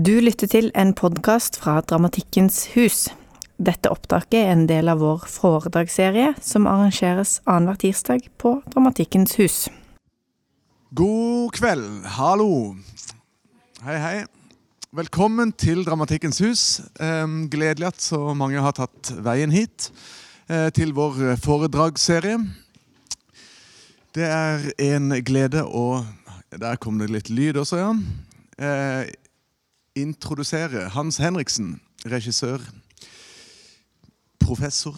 Du lytter til en podkast fra Dramatikkens hus. Dette opptaket er en del av vår foredragsserie som arrangeres annenhver tirsdag på Dramatikkens hus. God kveld. Hallo. Hei, hei. Velkommen til Dramatikkens hus. Eh, gledelig at så mange har tatt veien hit eh, til vår foredragsserie. Det er en glede å Der kom det litt lyd også, ja. Eh, introdusere Hans Henriksen, regissør, professor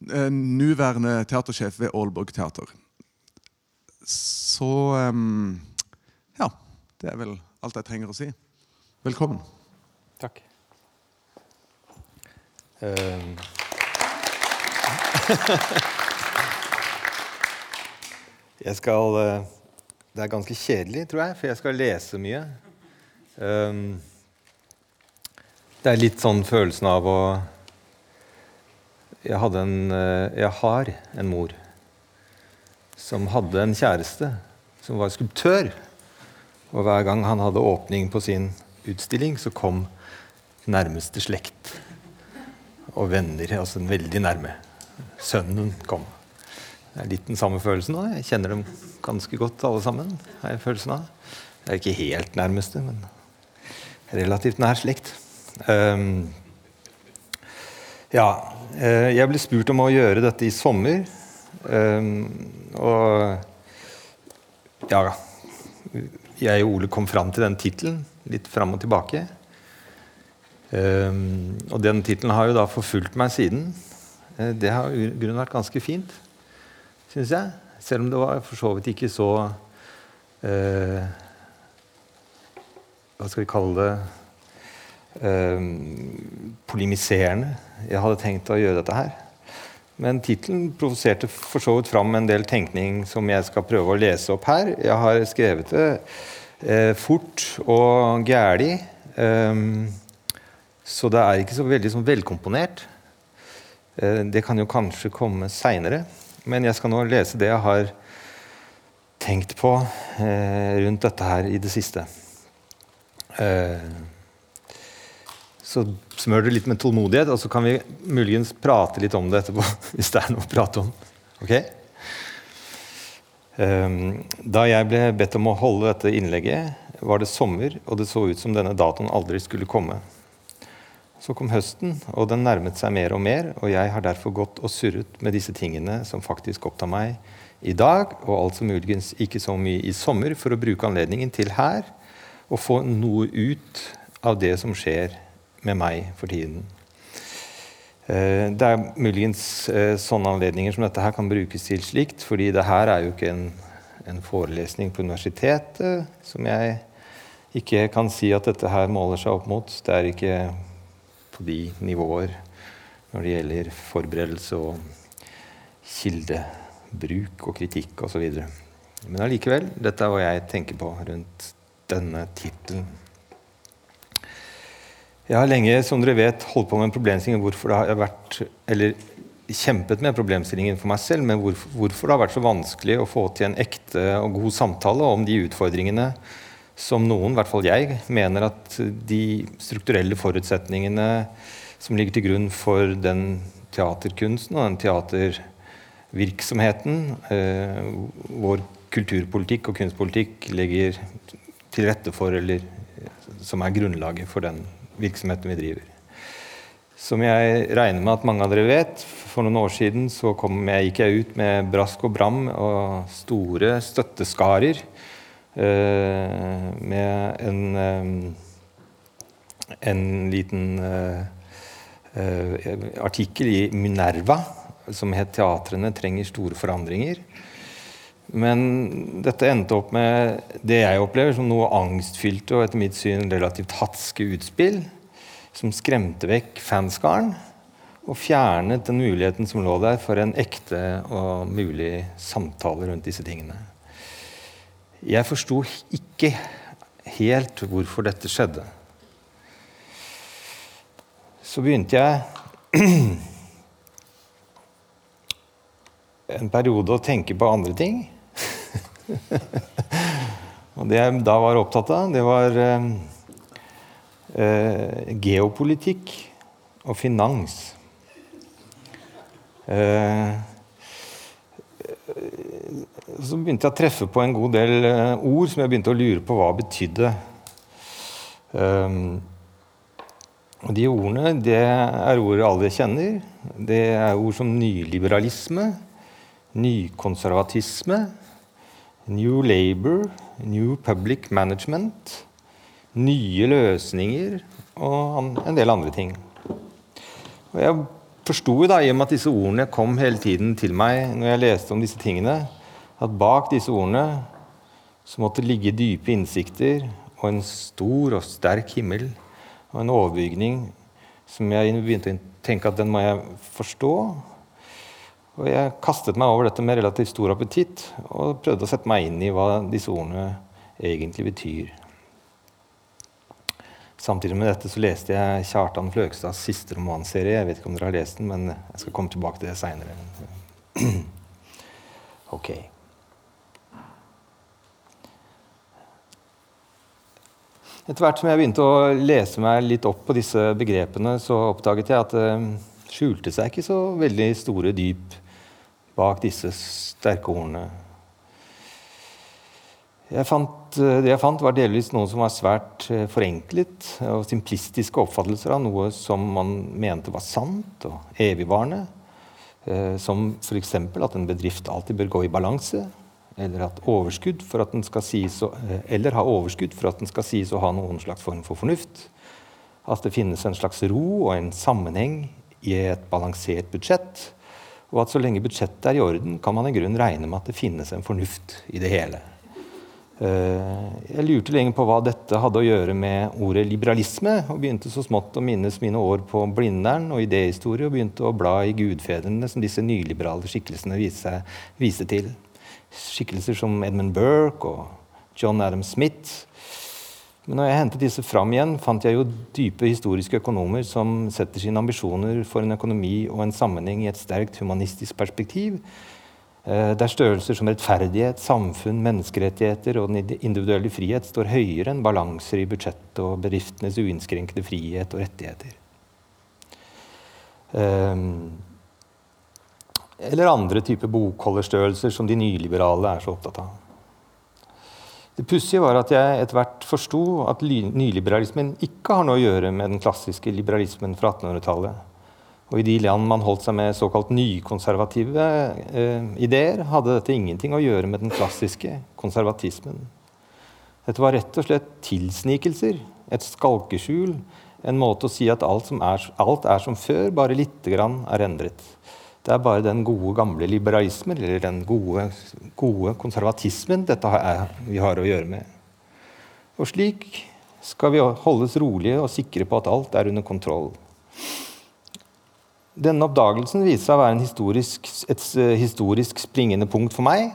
Nåværende Nuværende teatersjef ved Aalborg teater. Så um, Ja. Det er vel alt jeg trenger å si. Velkommen. Takk. Um. jeg skal eh, Det er ganske kjedelig, tror jeg, for jeg skal lese mye. Um, det er litt sånn følelsen av å Jeg en eh, Jeg har en mor som hadde en kjæreste som var skulptør. Og hver gang han hadde åpning på sin utstilling, så kom nærmeste slekt og venner, altså veldig nærme. Sønnen kom. Det er litt den samme følelsen nå. Jeg kjenner dem ganske godt, alle sammen. har jeg følelsen av. Jeg er ikke helt nærmeste, men relativt nær slekt. Um, ja, uh, jeg ble spurt om å gjøre dette i sommer. Um, og ja jeg og Ole kom fram til den tittelen litt fram og tilbake. Um, og den tittelen har jo da forfulgt meg siden. Uh, det har i grunnen vært ganske fint, syns jeg. Selv om det var for så vidt ikke så uh, Hva skal vi kalle det uh, Polemiserende. Jeg hadde tenkt å gjøre dette her. Men tittelen provoserte for så vidt fram en del tenkning som jeg skal prøve å lese opp her. Jeg har skrevet det eh, fort og gæli, eh, så det er ikke så veldig sånn velkomponert. Eh, det kan jo kanskje komme seinere, men jeg skal nå lese det jeg har tenkt på eh, rundt dette her i det siste. Eh, så smør det litt med tålmodighet, og så kan vi muligens prate litt om det etterpå. hvis det er noe å prate om. Ok? Eh, da jeg ble bedt om å holde dette innlegget, var det sommer, og det så ut som denne datoen aldri skulle komme. Så kom høsten, og den nærmet seg mer og mer, og jeg har derfor gått og surret med disse tingene som faktisk opptar meg i dag, og altså muligens ikke så mye i sommer, for å bruke anledningen til her å få noe ut av det som skjer med meg for tiden. Det er muligens sånne anledninger som dette her kan brukes til slikt, fordi det her er jo ikke en, en forelesning på universitetet som jeg ikke kan si at dette her måler seg opp mot. Det er ikke på de nivåer når det gjelder forberedelse og kildebruk og kritikk osv. Men allikevel, dette er hva jeg tenker på rundt denne tittelen. Jeg har lenge som dere vet, holdt på med en problemstilling hvorfor det har vært, eller kjempet med problemstillingen for meg selv, men hvorfor, hvorfor det har vært så vanskelig å få til en ekte og god samtale om de utfordringene som noen, i hvert fall jeg, mener at de strukturelle forutsetningene som ligger til grunn for den teaterkunsten og den teatervirksomheten eh, vår kulturpolitikk og kunstpolitikk legger til rette for, eller som er grunnlaget for den virksomheten vi driver. Som jeg regner med at mange av dere vet, for noen år siden så jeg, gikk jeg ut med brask og bram og store støtteskarer med en, eh, en liten eh, artikkel i Minerva som het 'Teatrene trenger store forandringer'. Men dette endte opp med det jeg opplever som noe angstfylte og etter mitt syn relativt hatske utspill, som skremte vekk fanskaren og fjernet den muligheten som lå der for en ekte og mulig samtale rundt disse tingene. Jeg forsto ikke helt hvorfor dette skjedde. Så begynte jeg en periode å tenke på andre ting. Og det jeg da var opptatt av, det var eh, eh, geopolitikk og finans. Eh, så begynte jeg å treffe på en god del eh, ord som jeg begynte å lure på hva betydde. Um, og de ordene det er ord alle kjenner. Det er ord som nyliberalisme, nykonservatisme, New Labour, New Public Management, nye løsninger og en del andre ting. Og jeg forsto i og med at disse ordene kom hele tiden til meg når jeg leste om disse tingene, at bak disse ordene så måtte ligge dype innsikter og en stor og sterk himmel og en overbygning som jeg begynte å tenke at den må jeg forstå. Og jeg kastet meg over dette med relativt stor appetitt og prøvde å sette meg inn i hva disse ordene egentlig betyr. Samtidig med dette så leste jeg Kjartan Fløgstads siste romanserie. Jeg vet ikke om dere har lest den, men jeg skal komme tilbake til det seinere. ok. Etter hvert som jeg begynte å lese meg litt opp på disse begrepene, så oppdaget jeg at det skjulte seg ikke så veldig store dyp bak disse sterke ordene. Jeg fant, eh, det jeg fant, var delvis noe som var svært eh, forenklet og simplistiske oppfattelser av noe som man mente var sant og evigvarende. Eh, som f.eks. at en bedrift alltid bør gå i balanse. Eller, sies å, eller ha overskudd for at den skal sies å ha noen slags form for fornuft. At det finnes en slags ro og en sammenheng i et balansert budsjett. Og at så lenge budsjettet er i orden, kan man i grunn regne med at det finnes en fornuft i det hele. Eh, jeg lurte lenge på hva dette hadde å gjøre med ordet liberalisme, og begynte så smått å minnes mine år på Blindern og idéhistorie, og begynte å bla i gudfedrene som disse nyliberale skikkelsene viste, viste til. Skikkelser som Edmund Burke og John Adam Smith. Men når jeg hentet disse fram igjen, fant jeg jo dype historiske økonomer som setter sine ambisjoner for en økonomi og en sammenheng i et sterkt humanistisk perspektiv, Eh, der størrelser som rettferdighet, samfunn, menneskerettigheter og den individuelle frihet står høyere enn balanser i budsjettet og bedriftenes uinnskrenkede frihet og rettigheter. Um, eller andre typer bokholderstørrelser som de nyliberale er så opptatt av. Det pussige var at jeg etter hvert forsto at nyliberalismen ikke har noe å gjøre med den klassiske liberalismen fra 1800-tallet. Og i de land man holdt seg med såkalt nykonservative eh, ideer, hadde dette ingenting å gjøre med den klassiske konservatismen. Dette var rett og slett tilsnikelser, et skalkeskjul, en måte å si at alt, er, alt er som før, bare lite grann er endret. Det er bare den gode, gamle liberalismen, eller den gode, gode konservatismen, dette er, vi har å gjøre med. Og slik skal vi holdes rolige og sikre på at alt er under kontroll. Denne oppdagelsen viser seg å være historisk, et eh, historisk springende punkt for meg.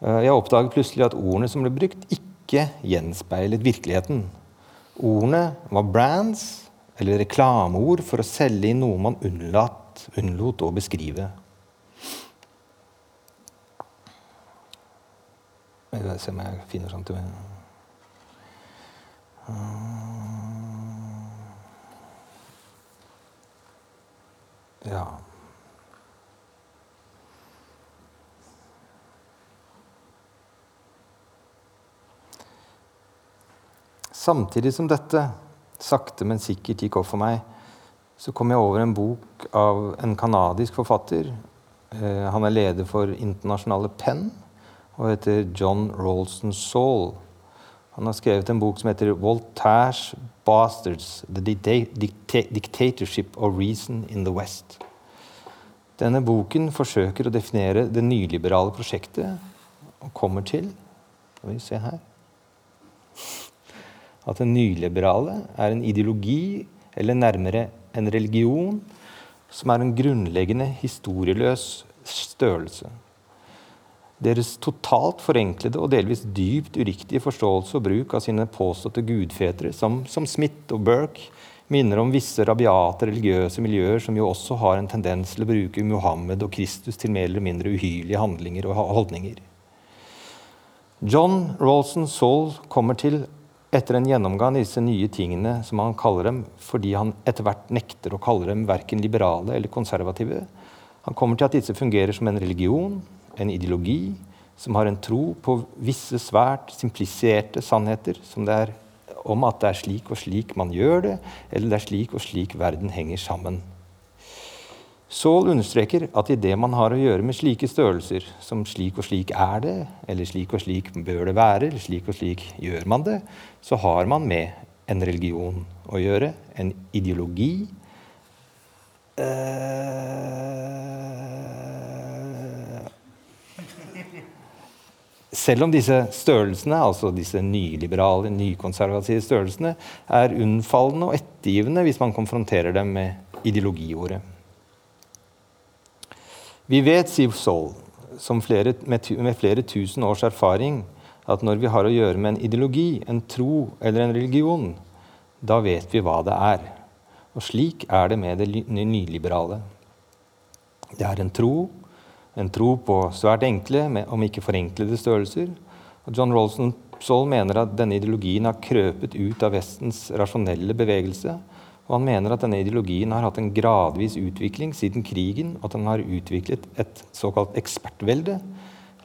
Eh, jeg oppdaget plutselig at ordene som ble brukt, ikke gjenspeilet virkeligheten. Ordene var brands, eller reklameord for å selge inn noe man unnlot å beskrive. Jeg skal se om jeg finner sånt. Ja. Samtidig som dette sakte, men sikkert gikk opp for meg, så kom jeg over en bok av en canadisk forfatter. Eh, han er leder for internasjonale Penn og heter John Rolston Saul. Han har skrevet en bok som heter 'Voltaires Bastards The Dictatorship of Reason in the West'. Denne boken forsøker å definere det nyliberale prosjektet og kommer til Skal se her At det nyliberale er en ideologi, eller nærmere en religion, som er en grunnleggende historieløs størrelse. Deres totalt forenklede og delvis dypt uriktige forståelse og bruk av sine påståtte gudfedre, som, som Smith og Burke, minner om visse rabiate religiøse miljøer som jo også har en tendens til å bruke Muhammed og Kristus til mer eller mindre uhyrlige handlinger og holdninger. John Rolson Saul kommer til etter en gjennomgang av disse nye tingene, som han kaller dem, fordi han etter hvert nekter å kalle dem verken liberale eller konservative. Han kommer til at disse fungerer som en religion, en ideologi, som har en tro på visse svært simpliserte sannheter, som det er om at det er slik og slik man gjør det, eller det er slik og slik verden henger sammen. Saul understreker at idet man har å gjøre med slike størrelser som slik og slik er det, eller slik og slik bør det være, eller slik og slik gjør man det, så har man med en religion å gjøre, en ideologi. Selv om disse størrelsene, altså disse nyliberale, nykonservative størrelsene, er unnfallende og ettergivende hvis man konfronterer dem med ideologiordet. Vi vet, sier Saul, flere, med, med, flere tusen års erfaring, at når vi har å gjøre med en ideologi, en tro eller en religion, da vet vi hva det er. Og slik er det med det nyliberale. Det er en tro, en tro på svært enkle, om ikke forenklede størrelser. Og John Rolson Saul mener at denne ideologien har krøpet ut av Vestens rasjonelle bevegelse og han mener at denne ideologien har hatt en gradvis utvikling siden krigen, og at den har utviklet et såkalt ekspertvelde.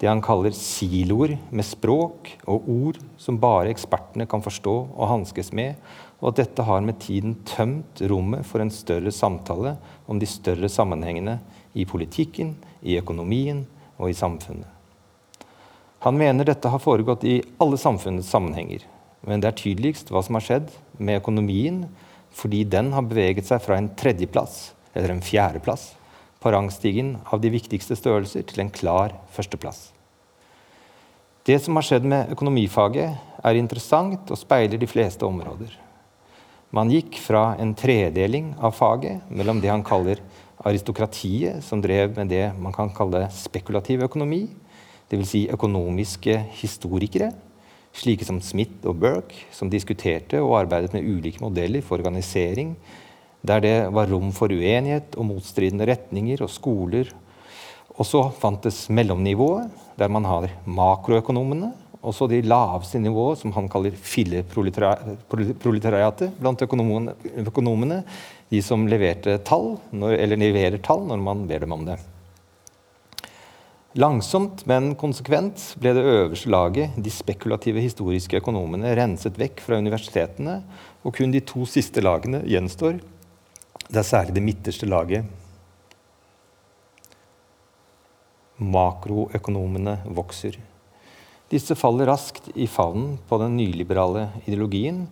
Det han kaller siloer med språk og ord som bare ekspertene kan forstå og hanskes med, og at dette har med tiden tømt rommet for en større samtale om de større sammenhengene i politikken, i økonomien og i samfunnet. Han mener dette har foregått i alle samfunnets sammenhenger, men det er tydeligst hva som har skjedd med økonomien fordi den har beveget seg fra en tredjeplass, eller en fjerdeplass, på rangstigen av de viktigste størrelser til en klar førsteplass. Det som har skjedd med økonomifaget, er interessant og speiler de fleste områder. Man gikk fra en tredeling av faget mellom det han kaller aristokratiet, som drev med det man kan kalle spekulativ økonomi, dvs. Si økonomiske historikere, slike som Smith og Burke, som diskuterte og arbeidet med ulike modeller for organisering, der det var rom for uenighet og motstridende retninger og skoler. Og så fantes mellomnivået, der man har makroøkonomene, og så de laveste nivået, som han kaller filleproletariatet blant økonomene, de som leverte tall, eller leverer tall når man ber dem om det. Langsomt, men konsekvent ble det øverste laget, de spekulative historiske økonomene, renset vekk fra universitetene, og kun de to siste lagene gjenstår. Det er særlig det midterste laget. Makroøkonomene vokser. Disse faller raskt i favnen på den nyliberale ideologien,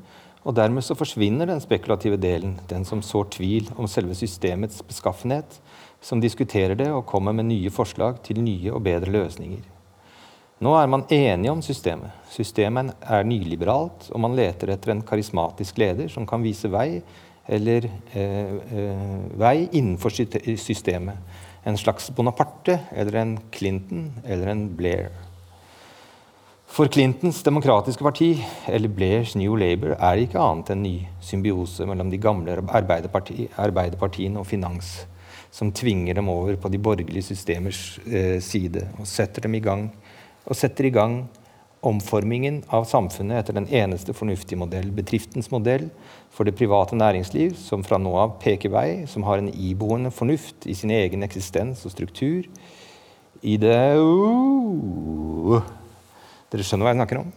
og dermed så forsvinner den spekulative delen, den som sår tvil om selve systemets beskaffenhet, som diskuterer det og kommer med nye forslag til nye og bedre løsninger. Nå er man enige om systemet. Systemet er nyliberalt, og man leter etter en karismatisk leder som kan vise vei, eller eh, eh, vei innenfor systemet. En slags Bonaparte eller en Clinton eller en Blair. For Clintons demokratiske parti, eller Blairs New Labour, er det ikke annet enn ny symbiose mellom de gamle arbeiderparti, arbeiderpartiene og finans som tvinger dem over på de borgerlige systemers eh, side og setter dem i gang og setter i gang omformingen av samfunnet etter den eneste fornuftige modell, bedriftens modell for det private næringsliv, som fra nå av peker vei, som har en iboende fornuft i sin egen eksistens og struktur. I det uh, Dere skjønner hva jeg snakker om?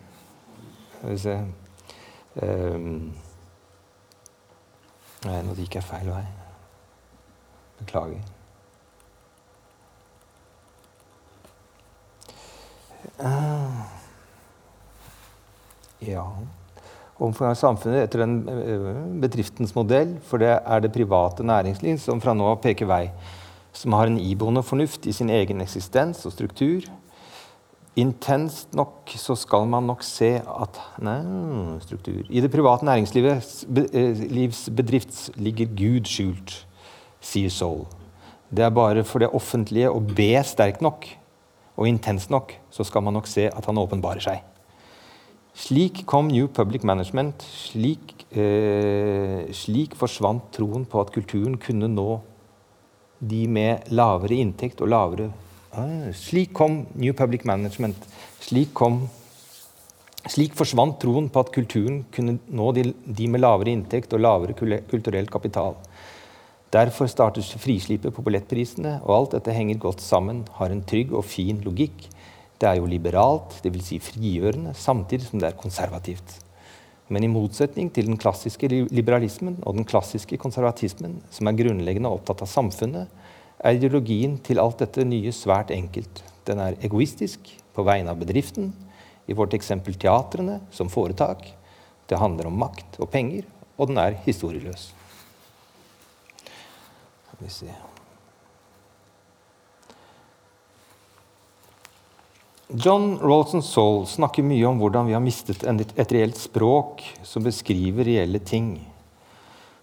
Skal vi se um, Nei, nå gikk jeg feil vei. Beklager. Uh, ja Omfang av samfunnet etter den uh, bedriftens modell, for det er det private næringsliv som fra nå av peker vei, som har en iboende fornuft i sin egen eksistens og struktur. Intenst nok så skal man nok se at Nei, struktur I det private næringslivets eh, bedrifts ligger Gud skjult sier Soul. Det er bare for det offentlige å be sterkt nok og intenst nok, så skal man nok se at han åpenbarer seg. Slik kom New Public Management. Slik, eh, slik forsvant troen på at kulturen kunne nå de med lavere inntekt og lavere ah, Slik kom New Public Management. Slik kom Slik forsvant troen på at kulturen kunne nå de, de med lavere inntekt og lavere kulturell kapital. Derfor startes frislippet på billettprisene, og alt dette henger godt sammen, har en trygg og fin logikk. Det er jo liberalt, dvs. Si frigjørende, samtidig som det er konservativt. Men i motsetning til den klassiske liberalismen og den klassiske konservatismen, som er grunnleggende opptatt av samfunnet, er ideologien til alt dette nye svært enkelt. Den er egoistisk på vegne av bedriften, i vårt eksempel teatrene som foretak. Det handler om makt og penger, og den er historieløs. Vi se John Rolson Saul snakker mye om hvordan vi har mistet et reelt språk som beskriver reelle ting.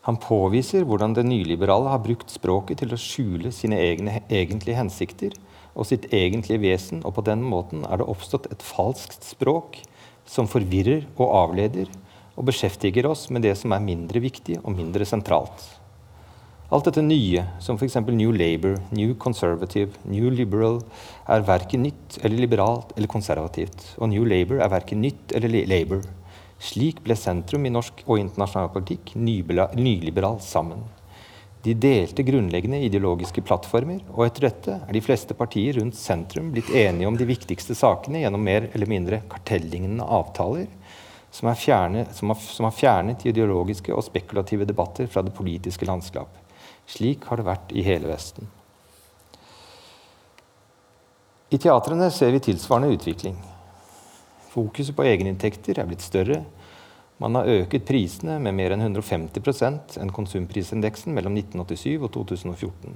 Han påviser hvordan det nyliberale har brukt språket til å skjule sine egne egentlige hensikter og sitt egentlige vesen, og på den måten er det oppstått et falskt språk som forvirrer og avleder, og beskjeftiger oss med det som er mindre viktig og mindre sentralt. Alt dette nye, som f.eks. New Labour, New Conservative, New Liberal, er verken nytt eller liberalt eller konservativt. Og New Labour er verken nytt eller Labour. Slik ble sentrum i norsk og internasjonal politikk nyliberal sammen. De delte grunnleggende ideologiske plattformer, og etter dette er de fleste partier rundt sentrum blitt enige om de viktigste sakene gjennom mer eller mindre kartellignende avtaler som, fjernet, som, har, som har fjernet ideologiske og spekulative debatter fra det politiske landskap. Slik har det vært i hele Vesten. I teatrene ser vi tilsvarende utvikling. Fokuset på egeninntekter er blitt større, man har øket prisene med mer enn 150% enn konsumprisindeksen mellom 1987 og 2014.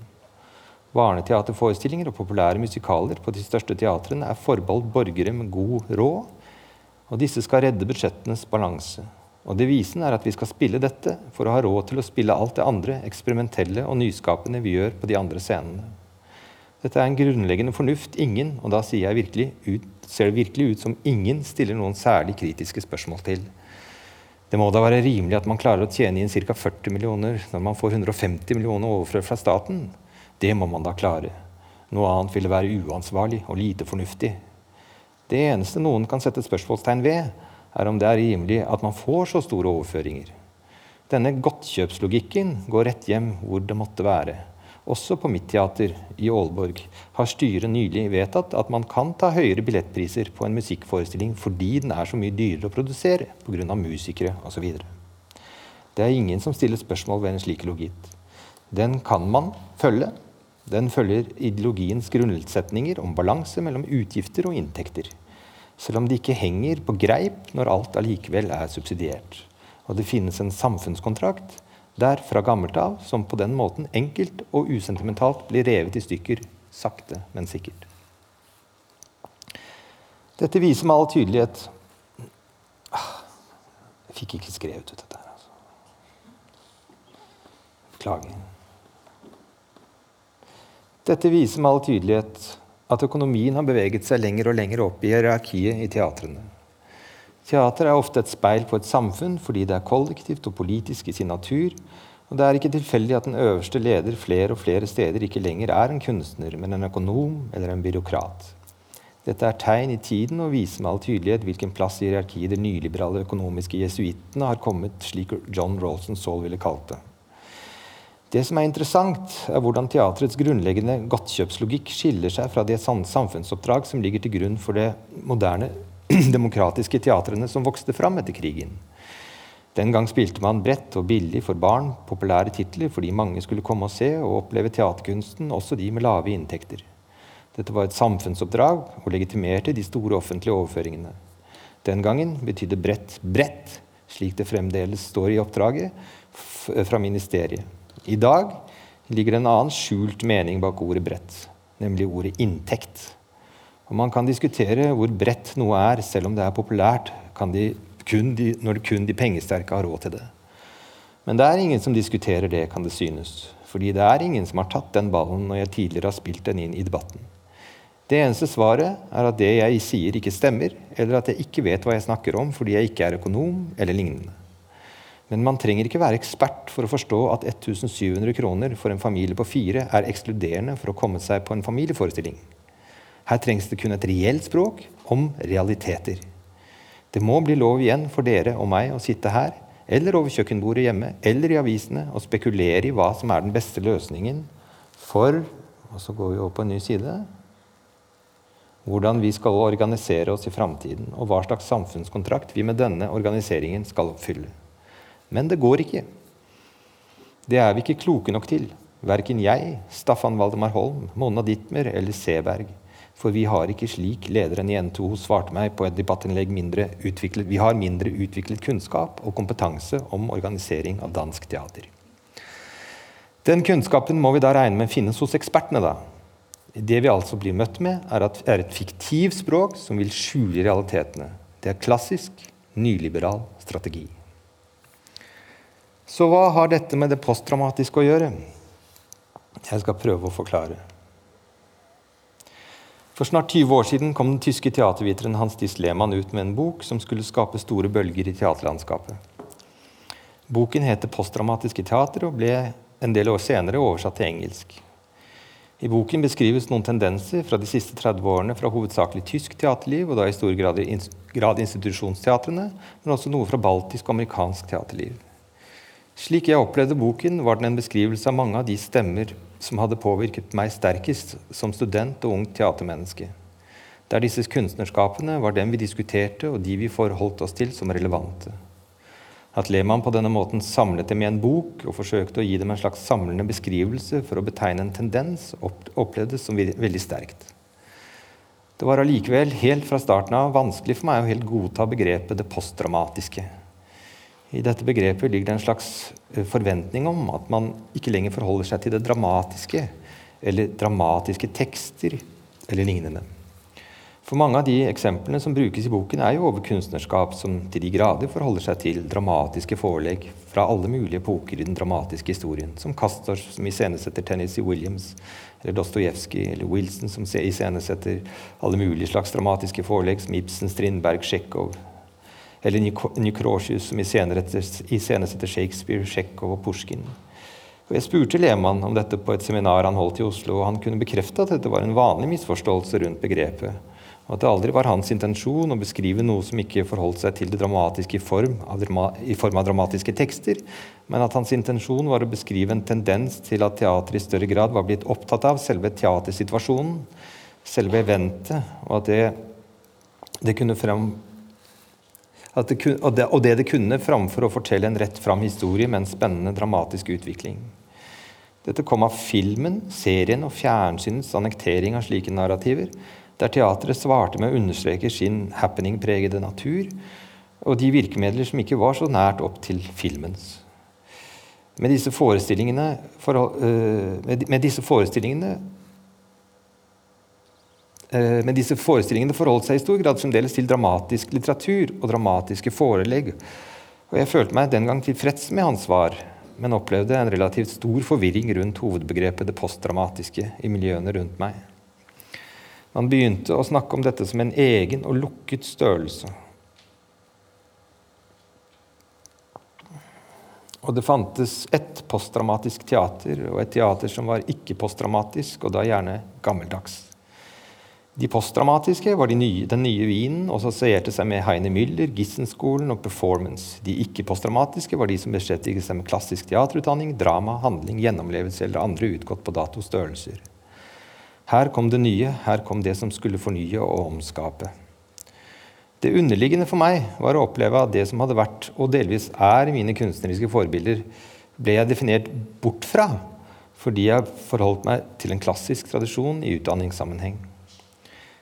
Barneteaterforestillinger og populære musikaler på de største teatrene er forbeholdt borgere med god råd, og disse skal redde budsjettenes balanse. Og Devisen er at vi skal spille dette for å ha råd til å spille alt det andre eksperimentelle og nyskapende vi gjør på de andre scenene. Dette er en grunnleggende fornuft ingen, og da virkelig ut, ser det virkelig ut som ingen stiller noen særlig kritiske spørsmål til. Det må da være rimelig at man klarer å tjene inn ca. 40 millioner når man får 150 millioner overført fra staten. Det må man da klare. Noe annet ville være uansvarlig og lite fornuftig. Det eneste noen kan sette spørsmålstegn ved, er om det er rimelig at man får så store overføringer. Denne godtkjøpslogikken går rett hjem hvor det måtte være. Også på mitt teater i Aalborg har styret nylig vedtatt at man kan ta høyere billettpriser på en musikkforestilling fordi den er så mye dyrere å produsere pga. musikere osv. Det er ingen som stiller spørsmål ved en slik logikk. Den kan man følge. Den følger ideologiens grunnsetninger om balanse mellom utgifter og inntekter. Selv om det ikke henger på greip når alt allikevel er subsidiert. Og det finnes en samfunnskontrakt der fra gammelt av, som på den måten enkelt og usentimentalt blir revet i stykker, sakte, men sikkert. Dette viser med all tydelighet ah, Jeg fikk ikke skrevet ut dette her, altså. Beklager. Dette viser med all tydelighet at økonomien har beveget seg lenger og lenger opp i hierarkiet i teatrene. Teater er ofte et speil på et samfunn fordi det er kollektivt og politisk i sin natur. Og det er ikke tilfeldig at den øverste leder flere og flere steder ikke lenger er en kunstner, men en økonom eller en byråkrat. Dette er tegn i tiden og viser med all tydelighet hvilken plass i hierarkiet de nyliberale økonomiske jesuittene har kommet, slik John Rolson Saul ville kalt det. Det som er interessant, er hvordan teatrets grunnleggende godtkjøpslogikk skiller seg fra det samfunnsoppdrag som ligger til grunn for det moderne demokratiske teatrene som vokste fram etter krigen. Den gang spilte man bredt og billig for barn, populære titler fordi mange skulle komme og se og oppleve teaterkunsten, også de med lave inntekter. Dette var et samfunnsoppdrag og legitimerte de store offentlige overføringene. Den gangen betydde bredt bredt, slik det fremdeles står i oppdraget fra ministeriet. I dag ligger det en annen skjult mening bak ordet bredt, nemlig ordet inntekt. Og Man kan diskutere hvor bredt noe er, selv om det er populært de de, når kun de pengesterke har råd til det. Men det er ingen som diskuterer det, kan det synes. Fordi det er ingen som har tatt den ballen når jeg tidligere har spilt den inn i debatten. Det eneste svaret er at det jeg sier, ikke stemmer, eller at jeg ikke vet hva jeg snakker om fordi jeg ikke er økonom eller lignende. Men man trenger ikke være ekspert for å forstå at 1700 kroner for en familie på fire er ekskluderende for å komme seg på en familieforestilling. Her trengs det kun et reelt språk om realiteter. Det må bli lov igjen for dere og meg å sitte her, eller over kjøkkenbordet hjemme, eller i avisene og spekulere i hva som er den beste løsningen for Og så går vi over på en ny side. Hvordan vi skal organisere oss i framtiden, og hva slags samfunnskontrakt vi med denne organiseringen skal oppfylle. Men det går ikke. Det er vi ikke kloke nok til. Verken jeg, Staffan Valdemar Holm, Monna Dittmer eller Seberg. For vi har ikke slik lederen i N2 svarte meg på et debattinnlegg mindre utviklet Vi har mindre utviklet kunnskap og kompetanse om organisering av dansk teater. Den kunnskapen må vi da regne med finnes hos ekspertene, da. Det vi altså blir møtt med, er, at, er et fiktivt språk som vil skjule realitetene. Det er klassisk nyliberal strategi. Så hva har dette med det posttraumatiske å gjøre? Jeg skal prøve å forklare. For snart 20 år siden kom den tyske teaterviteren Hans Diss Lehmann ut med en bok som skulle skape store bølger i teaterlandskapet. Boken heter 'Postdramatiske teater' og ble en del år senere oversatt til engelsk. I boken beskrives noen tendenser fra de siste 30 årene fra hovedsakelig tysk teaterliv, og da i stor grad, grad institusjonsteatrene, men også noe fra baltisk og amerikansk teaterliv. Slik jeg opplevde boken, var den en beskrivelse av mange av de stemmer som hadde påvirket meg sterkest som student og ungt teatermenneske. Der disse kunstnerskapene var dem vi diskuterte, og de vi forholdt oss til som relevante. At Lehmann på denne måten samlet dem i en bok og forsøkte å gi dem en slags samlende beskrivelse for å betegne en tendens, opplevdes som veldig sterkt. Det var allikevel helt fra starten av vanskelig for meg å helt godta begrepet det postdramatiske. I dette begrepet ligger det en slags eh, forventning om at man ikke lenger forholder seg til det dramatiske eller dramatiske tekster eller lignende. For mange av de eksemplene som brukes i boken, er jo over kunstnerskap som til de grader forholder seg til dramatiske forelegg fra alle mulige epoker i den dramatiske historien, som Castor som iscenesetter Tennessee Williams, eller Dostojevskij eller Wilson som iscenesetter alle mulige slags dramatiske forelegg, som Ibsen, Strindberg, Tsjekhov, eller Nikrosius, som iscenesetter Shakespeare, Tsjekhov og Pushkin. Og jeg spurte Lehmann om dette på et seminar han holdt i Oslo, og han kunne bekrefte at dette var en vanlig misforståelse rundt begrepet, og at det aldri var hans intensjon å beskrive noe som ikke forholdt seg til det dramatiske i form, av, i form av dramatiske tekster, men at hans intensjon var å beskrive en tendens til at teatret i større grad var blitt opptatt av selve teatersituasjonen, selve eventet, og at det, det kunne frem, det, og, det, og, det, det kunne framfor å fortelle en rett fram historie med en spennende dramatisk utvikling. Dette kom av filmen, serien og fjernsynets annektering av slike narrativer, der teatret svarte med å understreke sin happening-pregede natur og de virkemidler som ikke var så nært opp til filmens. Med disse forestillingene, for, uh, med, disse forestillingene men disse forestillingene forholdt seg i stor grad fremdeles til dramatisk litteratur og dramatiske forelegg. Og jeg følte meg den gang tilfreds med hans svar, men opplevde en relativt stor forvirring rundt hovedbegrepet det postdramatiske i miljøene rundt meg. Man begynte å snakke om dette som en egen og lukket størrelse. Og det fantes ett postdramatisk teater og et teater som var ikke-postdramatisk, og da gjerne gammeldags. De postdramatiske var de nye, den nye vinen og assosierte seg med Heine Müller, Gissenskolen og performance. De ikke-postdramatiske var de som beskjeftiget seg med klassisk teaterutdanning, drama, handling, gjennomlevelse eller andre utgått på dato størrelser. Her kom det nye, her kom det som skulle fornye og omskape. Det underliggende for meg var å oppleve at det som hadde vært, og delvis er, mine kunstneriske forbilder, ble jeg definert bort fra fordi jeg forholdt meg til en klassisk tradisjon i utdanningssammenheng.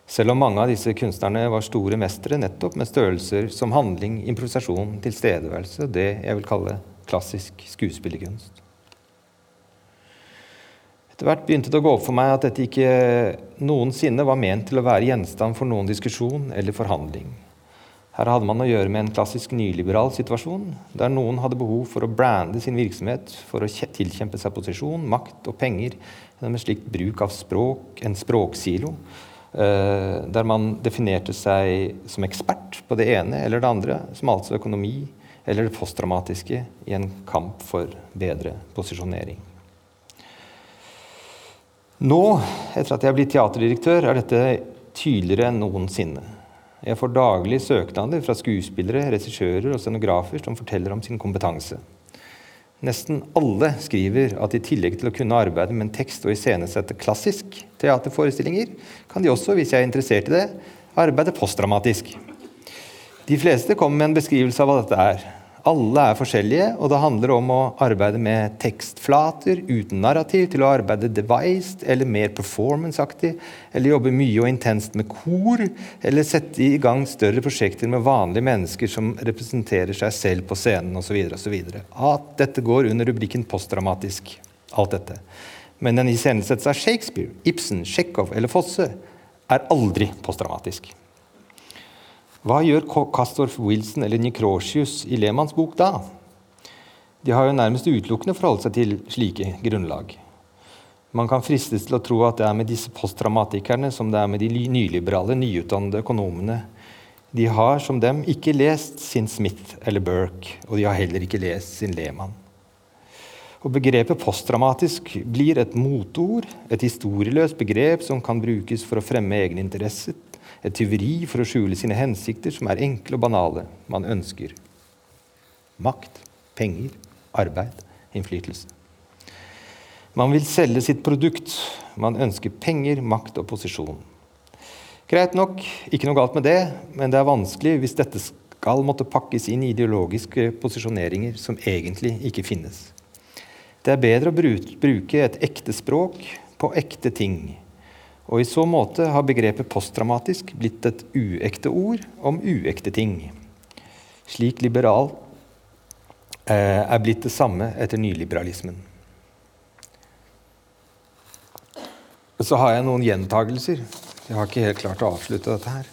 Selv om mange av disse kunstnerne var store mestere nettopp med størrelser som handling, improvisasjon, tilstedeværelse, det jeg vil kalle klassisk skuespillerkunst. Etter hvert begynte det å gå opp for meg at dette ikke noensinne var ment til å være gjenstand for noen diskusjon eller forhandling. Her hadde man å gjøre med en klassisk nyliberal situasjon, der noen hadde behov for å brande sin virksomhet for å tilkjempe seg posisjon, makt og penger gjennom en slik bruk av språk, en språksilo, der man definerte seg som ekspert på det ene eller det andre, som altså økonomi eller det postdramatiske i en kamp for bedre posisjonering. Nå, etter at jeg er blitt teaterdirektør, er dette tydeligere enn noensinne. Jeg får daglig søknader fra skuespillere, regissører og scenografer som forteller om sin kompetanse. Nesten alle skriver at i tillegg til å kunne arbeide med en tekst og iscenesette klassisk teaterforestillinger, kan de også, hvis jeg er interessert i det, arbeide postdramatisk. De fleste kommer med en beskrivelse av hva dette er. Alle er forskjellige, og det handler om å arbeide med tekstflater uten narrativ, til å arbeide devised eller mer performanceaktig, eller jobbe mye og intenst med kor, eller sette i gang større prosjekter med vanlige mennesker som representerer seg selv på scenen osv. At dette går under rubrikken postdramatisk. Alt dette. Men en iscenesettelse av Shakespeare, Ibsen, Tsjekhov eller Fosse er aldri postdramatisk. Hva gjør Castorf Wilson eller Nikrosius i Lehmanns bok da? De har jo nærmest utelukkende forholdt seg til slike grunnlag. Man kan fristes til å tro at det er med disse postdramatikerne som det er med de nyliberale, nyutdannede økonomene. De har, som dem, ikke lest sin Smith eller Burke, og de har heller ikke lest sin Lehmann. Og Begrepet postdramatisk blir et motord, et historieløst begrep som kan brukes for å fremme egne interesser, et tyveri for å skjule sine hensikter, som er enkle og banale. Man ønsker makt, penger, arbeid, innflytelse. Man vil selge sitt produkt. Man ønsker penger, makt og posisjon. Greit nok, ikke noe galt med det, men det er vanskelig hvis dette skal måtte pakkes inn i ideologiske posisjoneringer som egentlig ikke finnes. Det er bedre å bruke et ekte språk på ekte ting og I så måte har begrepet posttraumatisk blitt et uekte ord om uekte ting. Slik liberal eh, er blitt det samme etter nyliberalismen. Så har jeg noen gjentagelser. Jeg har ikke helt klart å avslutte dette her.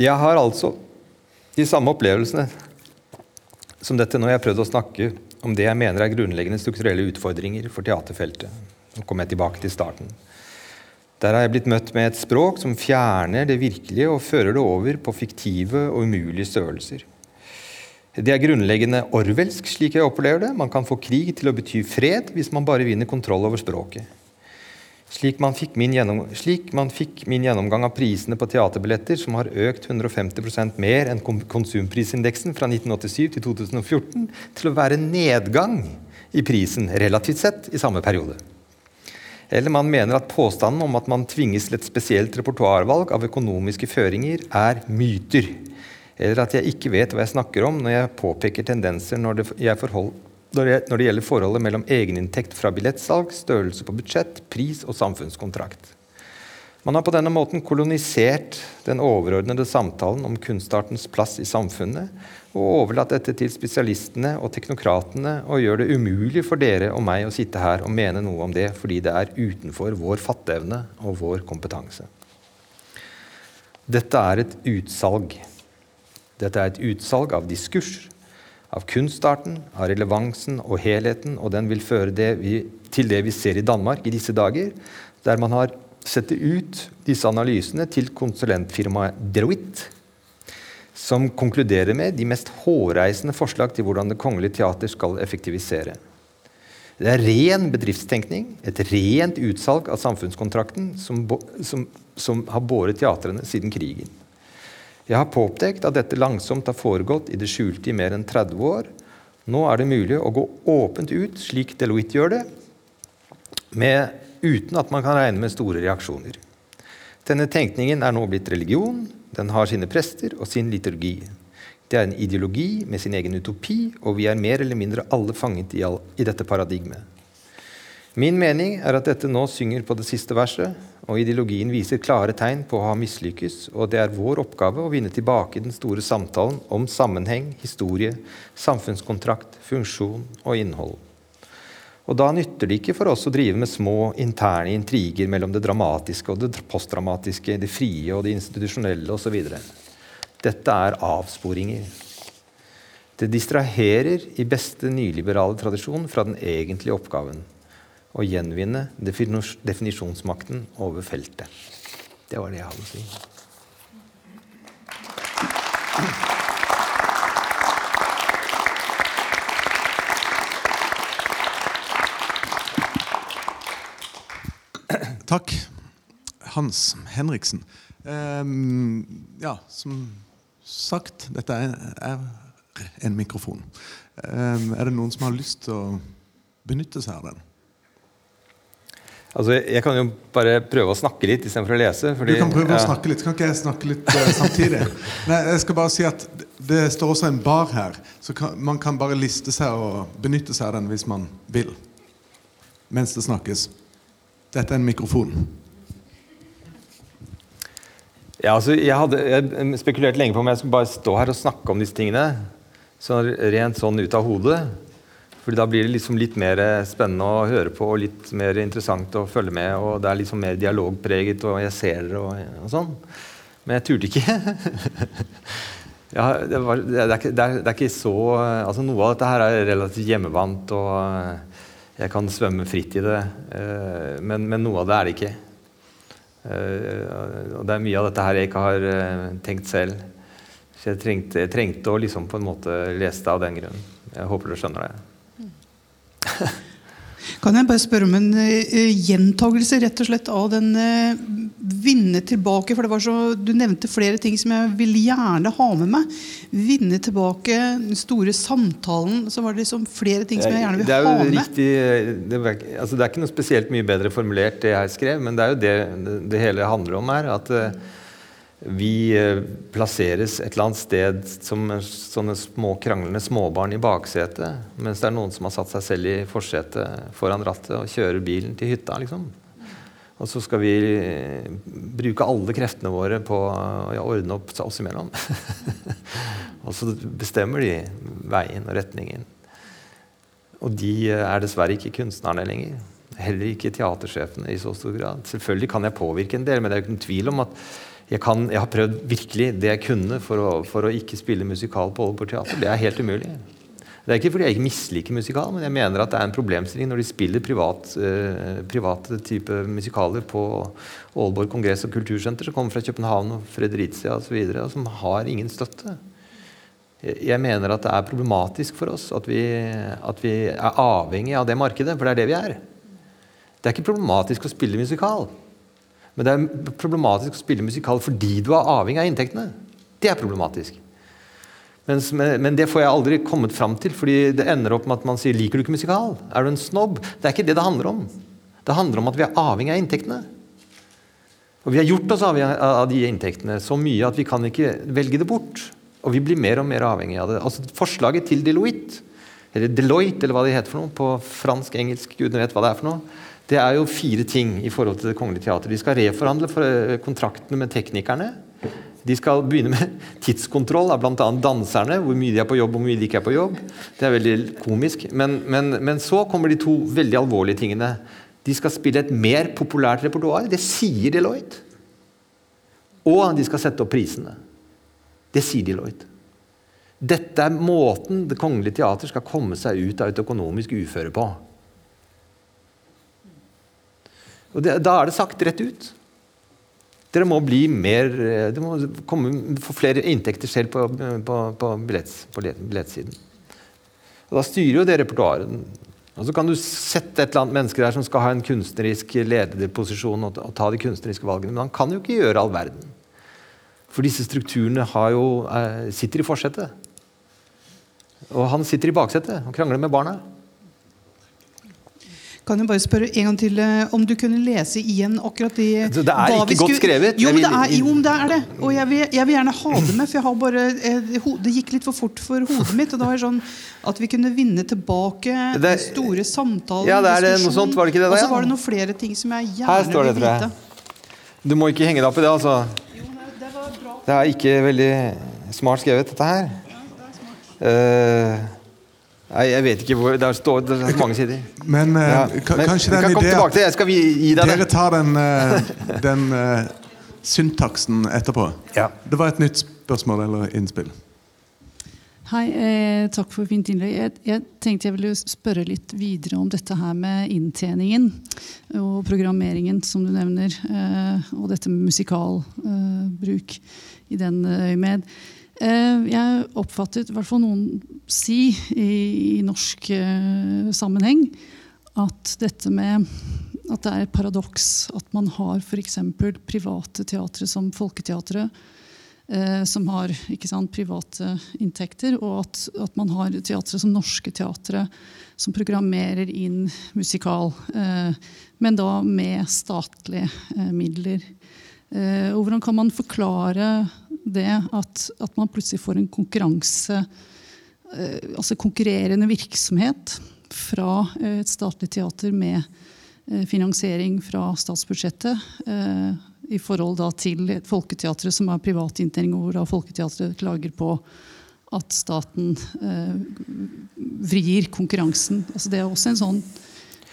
Jeg har altså de samme opplevelsene som dette når jeg har prøvd å snakke om det jeg mener er grunnleggende strukturelle utfordringer for teaterfeltet. Nå kommer jeg tilbake til starten. Der har jeg blitt møtt med et språk som fjerner det virkelige og fører det over på fiktive og umulige størrelser. Det er grunnleggende orwellsk, slik jeg opplever det. Man kan få krig til å bety fred hvis man bare vinner kontroll over språket. Slik man, gjennom, slik man fikk min, gjennomgang av prisene på teaterbilletter, som har økt 150% mer enn konsumprisindeksen fra 1987 til 2014, til å være nedgang i prisen relativt sett i samme periode. Eller man mener at påstanden om at man tvinges til et spesielt repertoarvalg av økonomiske føringer, er myter. Eller at jeg ikke vet hva jeg snakker om når jeg påpeker tendenser når det, forhold, når det gjelder forholdet mellom egeninntekt fra billettsalg, størrelse på budsjett, pris og samfunnskontrakt. Man har på denne måten kolonisert den overordnede samtalen om kunstartens plass i samfunnet, og overlatt dette til spesialistene og teknokratene og gjør det umulig for dere og meg å sitte her og mene noe om det fordi det er utenfor vår fatteevne og vår kompetanse. Dette er et utsalg. Dette er et utsalg av diskurs, av kunstarten, av relevansen og helheten, og den vil føre det vi, til det vi ser i Danmark i disse dager, der man har sette ut disse analysene til konsulentfirmaet Deloitte, som konkluderer med de mest hårreisende forslag til hvordan Det Kongelige Teater skal effektivisere. Det er ren bedriftstenkning, et rent utsalg av samfunnskontrakten som, som, som har båret teatrene siden krigen. Jeg har påpekt at dette langsomt har foregått i det skjulte i mer enn 30 år. Nå er det mulig å gå åpent ut, slik Deloitte gjør det, med uten at man kan regne med store reaksjoner. Denne tenkningen er nå blitt religion, den har sine prester og sin liturgi. Det er en ideologi med sin egen utopi, og vi er mer eller mindre alle fanget i, all, i dette paradigmet. Min mening er at dette nå synger på det siste verset, og ideologien viser klare tegn på å ha mislykkes, og det er vår oppgave å vinne tilbake den store samtalen om sammenheng, historie, samfunnskontrakt, funksjon og innhold. Og Da nytter det ikke for oss å drive med små interne intriger mellom det dramatiske og det postdramatiske, det frie og det institusjonelle osv. Dette er avsporinger. Det distraherer i beste nyliberale tradisjon fra den egentlige oppgaven å gjenvinne definisjonsmakten over feltet. Det var det jeg hadde å si. Takk, Hans Henriksen. Um, ja, som sagt, dette er, er en mikrofon. Um, er det noen som har lyst til å benytte seg av den? Altså, Jeg kan jo bare prøve å snakke litt istedenfor å lese. Fordi, du kan prøve ja. å snakke litt. Kan ikke jeg snakke litt uh, samtidig? Nei, jeg skal bare si at Det står også en bar her, så kan, man kan bare liste seg og benytte seg av den hvis man vil. Mens det snakkes. Dette er en mikrofon. Ja, altså, jeg hadde spekulert lenge på om jeg skulle bare stå her og snakke om disse tingene. Så rent sånn ut av hodet. Fordi da blir det liksom litt mer spennende å høre på og litt mer interessant å følge med. Og det er liksom mer dialogpreget, og jeg ser det og, og sånn. Men jeg turte ikke. ja, det, var, det, er det, er, det, er ikke, så altså Noe av dette her er relativt hjemmevant, og jeg kan svømme fritt i det. Eh, men, men noe av det er det ikke. Eh, og det er mye av dette her jeg ikke har eh, tenkt selv. Så jeg trengte, jeg trengte å liksom på en måte lese det av den grunnen. Jeg håper du skjønner det. Kan jeg bare spørre om en uh, gjentagelse rett og slett av den uh, vinne tilbake? For det var så, Du nevnte flere ting som jeg vil gjerne ha med meg. Vinne tilbake den store samtalen. Så var det liksom flere ting som jeg gjerne vil ha med. Riktig, det, er, altså det er ikke noe spesielt mye bedre formulert, det jeg skrev, men det er jo det det, det hele handler om her. at uh, vi eh, plasseres et eller annet sted som sånne små kranglende småbarn i baksetet, mens det er noen som har satt seg selv i forsetet foran rattet og kjører bilen til hytta. liksom. Og så skal vi eh, bruke alle kreftene våre på å ordne opp oss imellom. og så bestemmer de veien og retningen. Og de eh, er dessverre ikke kunstnerne lenger. Heller ikke teatersjefene i så stor grad. Selvfølgelig kan jeg påvirke en del, men det er jo ikke noen tvil om at jeg, kan, jeg, har prøvd virkelig det jeg kunne for å, for å ikke spille musikal på Aalborg Teater. Det er helt umulig. Det er ikke fordi jeg ikke misliker musikal, men jeg mener at det er en problemstilling når de spiller privat, eh, private type musikaler på Aalborg kongress og kultursenter, som kommer fra København og Fredericia osv., som har ingen støtte. Jeg mener at det er problematisk for oss at vi, at vi er avhengig av det markedet, for det er det vi er. Det er ikke problematisk å spille musikal. Men det er problematisk å spille musikal fordi du er avhengig av inntektene. Det er problematisk. Mens, men det får jeg aldri kommet fram til, fordi det ender opp med at man sier 'liker du ikke musikal'? Er du en snobb? Det er ikke det det handler om. Det handler om at vi er avhengig av inntektene. Og vi har gjort oss avhengig av de inntektene så mye at vi kan ikke velge det bort. Og vi blir mer og mer avhengig av det. Altså Forslaget til Deloitte, eller Deloitte, eller hva det heter for noe, på fransk, engelsk, gudene vet hva det er for noe, det er jo fire ting i forhold til Det Kongelige teater. De skal reforhandle eh, kontraktene med teknikerne. De skal begynne med tidskontroll av bl.a. danserne. Hvor mye de er på jobb og hvor mye de ikke er på jobb. Det er veldig komisk. Men, men, men så kommer de to veldig alvorlige tingene. De skal spille et mer populært repertoar. Det sier Deloitte. Og de skal sette opp prisene. Det sier Deloitte. Dette er måten Det Kongelige Teater skal komme seg ut av et økonomisk uføre på. Og det, Da er det sagt rett ut. Dere må bli mer eh, Dere må komme, få flere inntekter selv på, på, på, billetts, på billettsiden. Og Da styrer jo det repertoaret. Og så kan du sette et eller annet menneske der som skal ha en kunstnerisk lederposisjon og, ta de kunstneriske valgene, men han kan jo ikke gjøre all verden. For disse strukturene jo, eh, sitter i forsetet. Og han sitter i baksetet og krangler med barna. Kan jeg bare spørre en gang til eh, om du kunne lese igjen akkurat det Det er ikke godt skrevet? Jo, det er, jo, det er det. Og jeg vil, jeg vil, gjerne ha det med, for jeg har bare eh, Det gikk litt for fort for hodet mitt. Og det var sånn at vi kunne vinne tilbake det, store samtaler. ja, det er det, noe sånt, var det ikke det? Og så var det noen flere ting som jeg gjerne vil vite. Du må ikke henge deg opp i det, altså. Jo, det, var bra. det er ikke veldig smart skrevet, dette her. Ja, det er smart. Uh, Nei, jeg vet ikke hvor. Det står det er mange sider. Men, uh, ja. Men kanskje det er en idé at jeg skal gi deg dere tar den, uh, den uh, syntaksen etterpå. Ja. Det var et nytt spørsmål eller innspill. Hei, eh, takk for fint innlegg. Jeg, jeg, tenkte jeg ville spørre litt videre om dette her med inntjeningen og programmeringen, som du nevner. Eh, og dette med musikalbruk i den øyemed. Eh, jeg oppfattet i hvert fall noen si i, i norsk eh, sammenheng at dette med at det er et paradoks at man har f.eks. private teatre som Folketeatret, eh, som har sant, private inntekter, og at, at man har teatre som Norske Teatre, som programmerer inn musikal, eh, men da med statlige eh, midler. Eh, og hvordan kan man forklare det at, at man plutselig får en konkurranse, eh, altså konkurrerende virksomhet fra eh, et statlig teater med eh, finansiering fra statsbudsjettet i forhold da til Folketeatret, som er privat inntjening, hvor da Folketeatret klager på at staten eh, vrir konkurransen. Altså det er også en sånn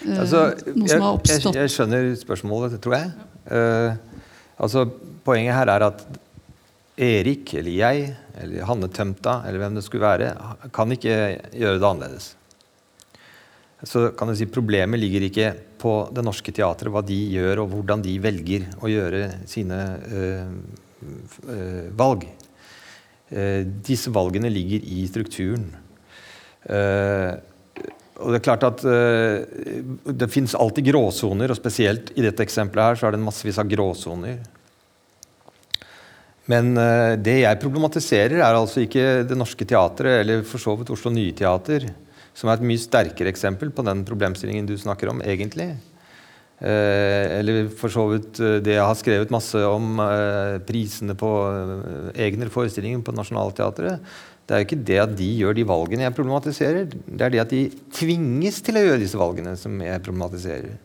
altså, noe som har oppstått. Jeg, jeg, skjønner spørsmålet, tror jeg. Uh, altså, poenget her er at Erik eller jeg eller Hanne Tømta eller hvem det skulle være, kan ikke gjøre det annerledes. Så kan du si Problemet ligger ikke på Det Norske Teatret, hva de gjør og hvordan de velger å gjøre sine øh, øh, valg. Uh, disse valgene ligger i strukturen. Uh, og Det er klart at uh, det finnes alltid gråsoner, og spesielt i dette eksempelet her så er det massevis av gråsoner. Men det jeg problematiserer, er altså ikke Det Norske Teatret eller for så vidt Oslo Nye Teater som er et mye sterkere eksempel på den problemstillingen du snakker om, egentlig. Eh, eller for så vidt eh, det jeg har skrevet masse om eh, prisene på eh, egne forestillinger på Nationaltheatret. Det er jo ikke det at de gjør de valgene jeg problematiserer. Det er det at de tvinges til å gjøre disse valgene, som jeg problematiserer.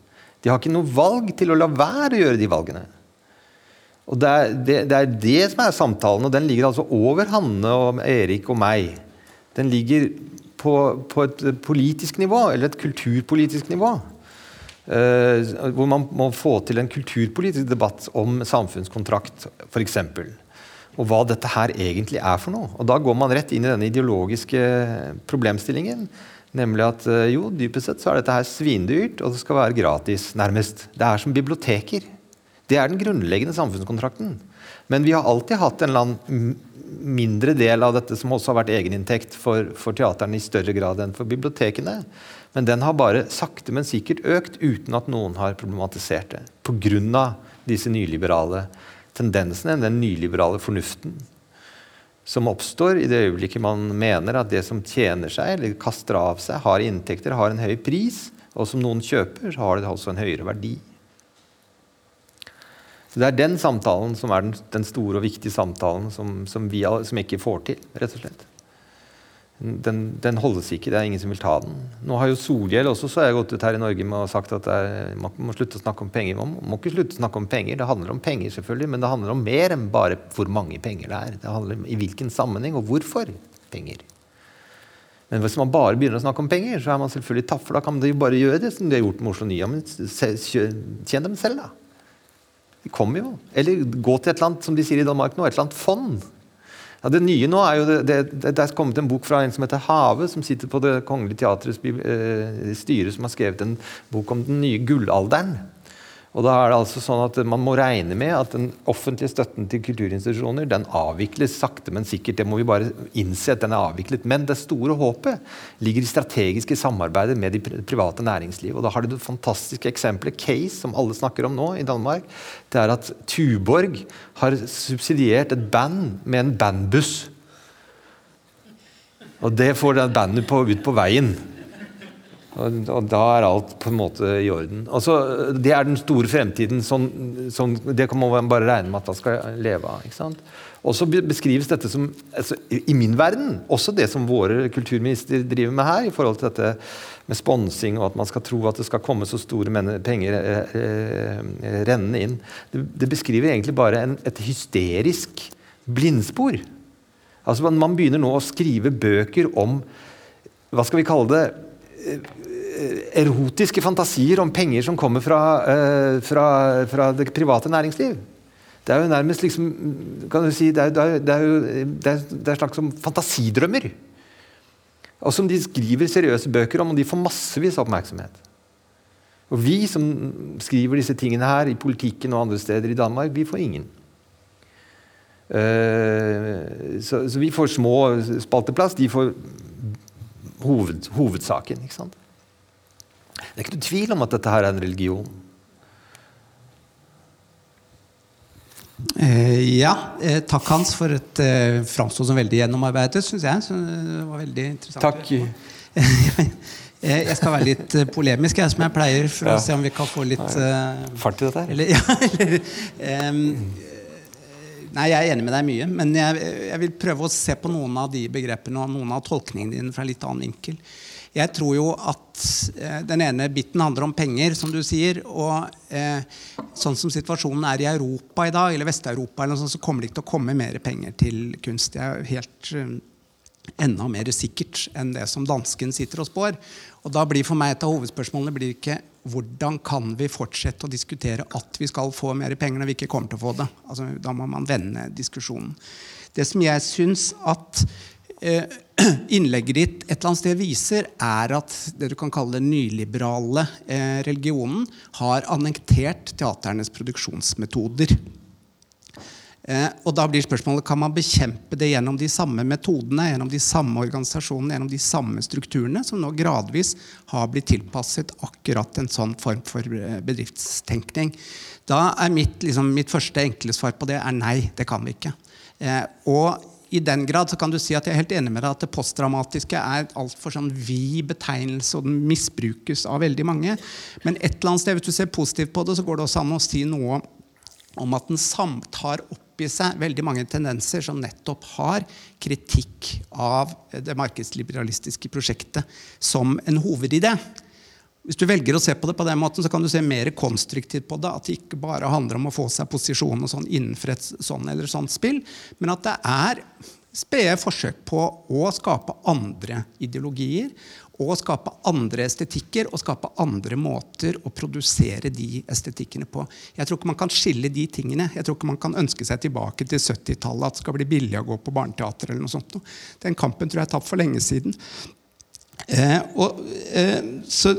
De har ikke noe valg til å la være å gjøre de valgene. Og det er det, det er det, som er samtalen, og den ligger altså over Hanne og Erik og meg. Den ligger på, på, et politisk nivå, eller et kulturpolitisk nivå. Uh, hvor man må få til en kulturpolitisk debatt om samfunnskontrakt, f.eks. Og hva dette her egentlig er for noe. Og Da går man rett inn i denne ideologiske problemstillingen. Nemlig at uh, jo, dypest sett så er dette her svindyrt, og det skal være gratis, nærmest. Det er som biblioteker. Det er den grunnleggende samfunnskontrakten. Men vi har alltid hatt en eller annen mindre del av dette som også har vært egeninntekt for, for teaterne i større grad enn for bibliotekene. Men den har bare sakte, men sikkert økt uten at noen har problematisert det. Pga. disse nyliberale tendensene, den nyliberale fornuften som oppstår i det øyeblikket man mener at det som tjener seg, eller kaster av seg, har inntekter, har en høy pris, og som noen kjøper, så har det også en høyere verdi. Så Det er den samtalen som er den, den store og viktige samtalen som, som vi som ikke får til, rett og slett. Den, den, holdes ikke. Det er ingen som vil ta den. Nå har jo Solhjell også så jeg gått ut her i Norge med og sagt at er, man må slutte å snakke om penger. Man må ikke slutte å snakke om penger. Det handler om penger, selvfølgelig, men det handler om mer enn bare hvor mange penger det er. Det handler om i hvilken sammenheng og hvorfor penger. Men hvis man bare begynner å snakke om penger, så er man selvfølgelig taff, da kan de jo bare gjøre det som de har gjort med Oslo Nya. Men tjen dem selv, da. De kommer jo. Eller gå til et eller annet som de sier i Danmark nå, et eller annet fond. Ja, det nye nå er jo det, det, det, er kommet en bok fra en som heter Have, som sitter på Det Kongelige Teatrets eh, styre, som har skrevet en bok om den nye gullalderen. Og da er det altså sånn at Man må regne med at den offentlige støtten til kulturinstitusjoner den avvikles sakte, men sikkert. Det må vi bare innse at den er avviklet. Men det store håpet ligger i strategiske samarbeider med de private næringsliv. Og da har du det fantastiske eksempelet Case, som alle snakker om nå i Danmark. Det er at Tuborg har subsidiert et band med en bandbuss. Og det får det bandet på, ut på veien. Og, da er alt på en måte i orden. Altså, det er den store fremtiden. Sånn, sånn, det kan man bare regne med at man skal leve av. ikke sant? Og så beskrives dette som, altså, i min verden, også det som våre kulturminister driver med her, i forhold til dette med sponsing og at man skal tro at det skal komme så store penger eh, eh, rennende inn. Det, det, beskriver egentlig bare en, et hysterisk blindspor. Altså, man begynner nå å skrive bøker om hva skal vi kalle det erotiske fantasier om penger som kommer fra, uh, fra, fra, det private næringsliv. Det er jo nærmest liksom kan du si, det er, det er, det er jo det er, det er slags som fantasidrømmer. Og som de skriver seriøse bøker om, og de får massevis av oppmerksomhet. Og vi som skriver disse tingene her i politikken og andre steder i Danmark, vi får ingen. Uh, så, så, vi får små spalteplass. De får hoved, hovedsaken. Ikke sant? Det er ikke noen tvil om at dette her er en religion. Eh, ja. Eh, takk, Hans, for et eh, framstått som veldig gjennomarbeidet, syns jeg. Så det var veldig interessant. Takk. Eh, jeg skal være litt eh, polemisk, jeg, som jeg pleier, for ja. å se om vi kan få litt eh, Fart i dette her? Eller, ja, eller, Nei, jeg er enig med deg mye, men jeg, jeg vil prøve å se på noen av de begrepene og noen av tolkningene dine fra en litt annen vinkel. Jeg tror jo at eh, den ene biten handler om penger, som du sier. Og eh, sånn som situasjonen er i Europa i dag, eller Vest-Europa, eller noe sånt, så kommer det ikke til å komme mer penger til kunst. Det er helt eh, enda mer sikkert enn det som dansken sitter og spår. Og da blir for meg et av hovedspørsmålene blir ikke hvordan kan vi fortsette å diskutere at vi skal få mer penger når vi ikke kommer til å få det. Altså, da må man vende diskusjonen. Det som jeg syns at eh, innlegget ditt et eller annet sted viser, er at det du kan kalle den nyliberale eh, religionen har annektert teaternes produksjonsmetoder. Eh, og da blir spørsmålet Kan man bekjempe det gjennom de samme metodene, gjennom de samme organisasjonene, gjennom de samme strukturene, som nå gradvis har blitt tilpasset akkurat en sånn form for eh, bedriftstenkning? Da er mitt, liksom, mitt første enkle svar på det er nei, det kan vi ikke. Eh, og i den grad så kan du si at jeg er helt enig med deg at det postdramatiske er altfor sånn vid betegnelse, og den misbrukes av veldig mange. Men et eller annet sted, hvis du ser positivt på det, så går det også an å si noe om at den samtar opp i seg veldig mange tendenser som nettopp har kritikk av det markedsliberalistiske prosjektet som en hovedidé. Hvis du velger å se på det på den måten, så kan du se mer konstruktivt på det. At det ikke bare handler om å få seg posisjon og sånn innenfor et sånn eller sånt spill, men at det er spede forsøk på å skape andre ideologier og skape andre estetikker og skape andre måter å produsere de estetikkene på. Jeg tror ikke man kan skille de tingene. Jeg tror ikke man kan ønske seg tilbake til 70-tallet, at det skal bli billig å gå på barneteater. eller noe sånt. Den kampen tror jeg er tapt for lenge siden. Eh, og, eh, så,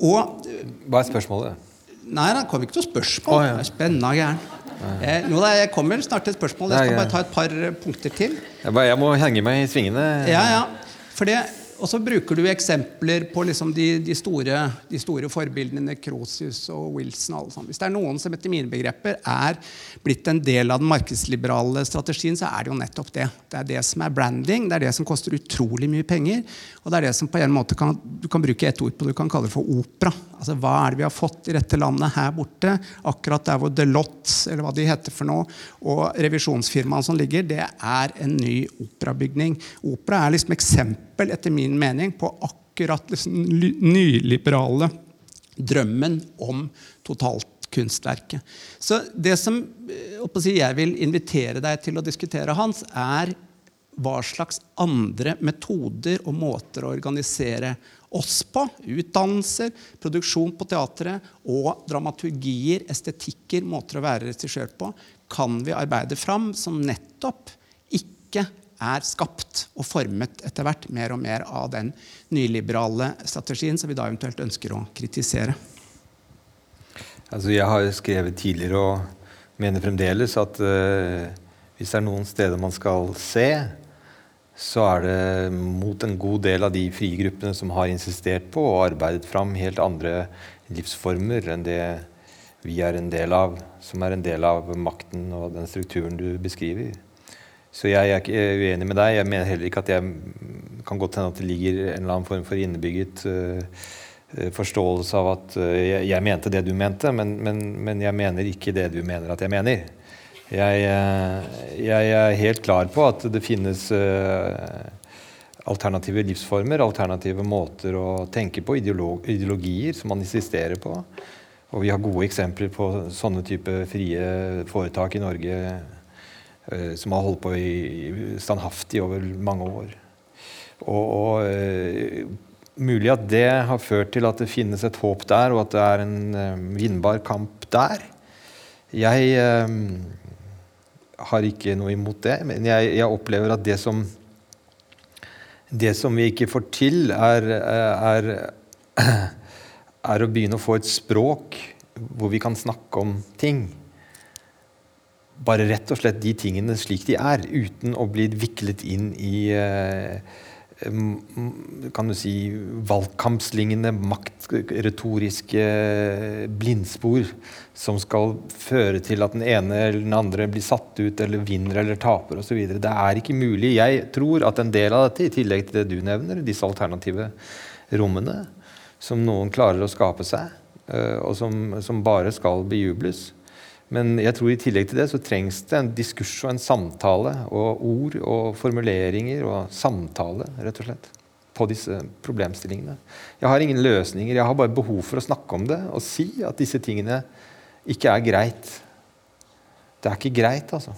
og Hva er spørsmålet? Nei, det kom ikke noe spørsmål. Å, ja. Det er spennende gæren. Eh, nå da, jeg kommer snart til et spørsmål. Jeg skal bare ta et par punkter til. Jeg, bare, jeg må henge meg i svingene. Ja, ja. For det, og så bruker du eksempler på liksom de, de, store, de store forbildene Necrosius og Wilson. Og alle sammen. Hvis det er noen som etter mine begreper er blitt en del av den markedsliberale strategien, så er det jo nettopp det. Det er det som er branding, det er det som koster utrolig mye penger. Og det er det som på en måte kan, du kan bruke ett ord på du kan kalle det for opera. Altså Hva er det vi har fått i dette landet her borte? Akkurat der hvor Delotte, eller hva de heter for noe, og revisjonsfirmaene som ligger, det er en ny operabygning. Opera er liksom eksempel, etter min mening, på akkurat liksom nyliberale drømmen om totalt kunstverket. Så det som eh, jeg vil invitere deg til å diskutere, Hans, er hva slags andre metoder og måter å organisere oss på, utdannelser, produksjon på teatret og dramaturgier, estetikker, måter å være regissør på, kan vi arbeide fram som nettopp ikke er skapt og formet etter hvert mer og mer av den nyliberale strategien som vi da eventuelt ønsker å kritisere. Altså, jeg har skrevet tidligere og mener fremdeles at uh, hvis det er noen steder man skal se, så er det mot en god del av de frie gruppene som har insistert på og arbeidet fram helt andre livsformer enn det vi er en del av, som er en del av makten og den strukturen du beskriver. Så jeg er ikke uenig med deg. Jeg mener heller ikke at jeg kan godt hende at det ligger en eller annen form for innebygget eh, forståelse av at uh, jeg, jeg mente det du mente, men, men, men jeg mener ikke det du mener at jeg mener. Jeg, uh, jeg er helt klar på at det finnes alternative livsformer, alternative måter å tenke på, ideolog, ideologier som man insisterer på. Og vi har gode eksempler på sånne type frie foretak i Norge som har holdt på i standhaftig over mange år. Og, og eh, mulig at det har ført til at det finnes et håp der, og at det er en eh, vinnbar kamp der. Jeg eh, har ikke noe imot det, men jeg, jeg opplever at det som det som vi ikke får til, er, er, er å begynne å få et språk hvor vi kan snakke om ting. Bare rett og slett de tingene slik de er, uten å bli viklet inn i eh, kan du si, valgkampslignende, maktretoriske blindspor som skal føre til at den ene eller den andre blir satt ut eller vinner eller taper osv. Det er ikke mulig. Jeg tror at en del av dette, i tillegg til det du nevner, disse alternative rommene, som noen klarer å skape seg, eh, og som, som bare skal bejubles, men jeg tror i tillegg til det så trengs det en diskurs og en samtale og ord og formuleringer og samtale, rett og slett, på disse problemstillingene. Jeg har ingen løsninger. Jeg har bare behov for å snakke om det og si at disse tingene ikke er greit. Det er ikke greit, altså.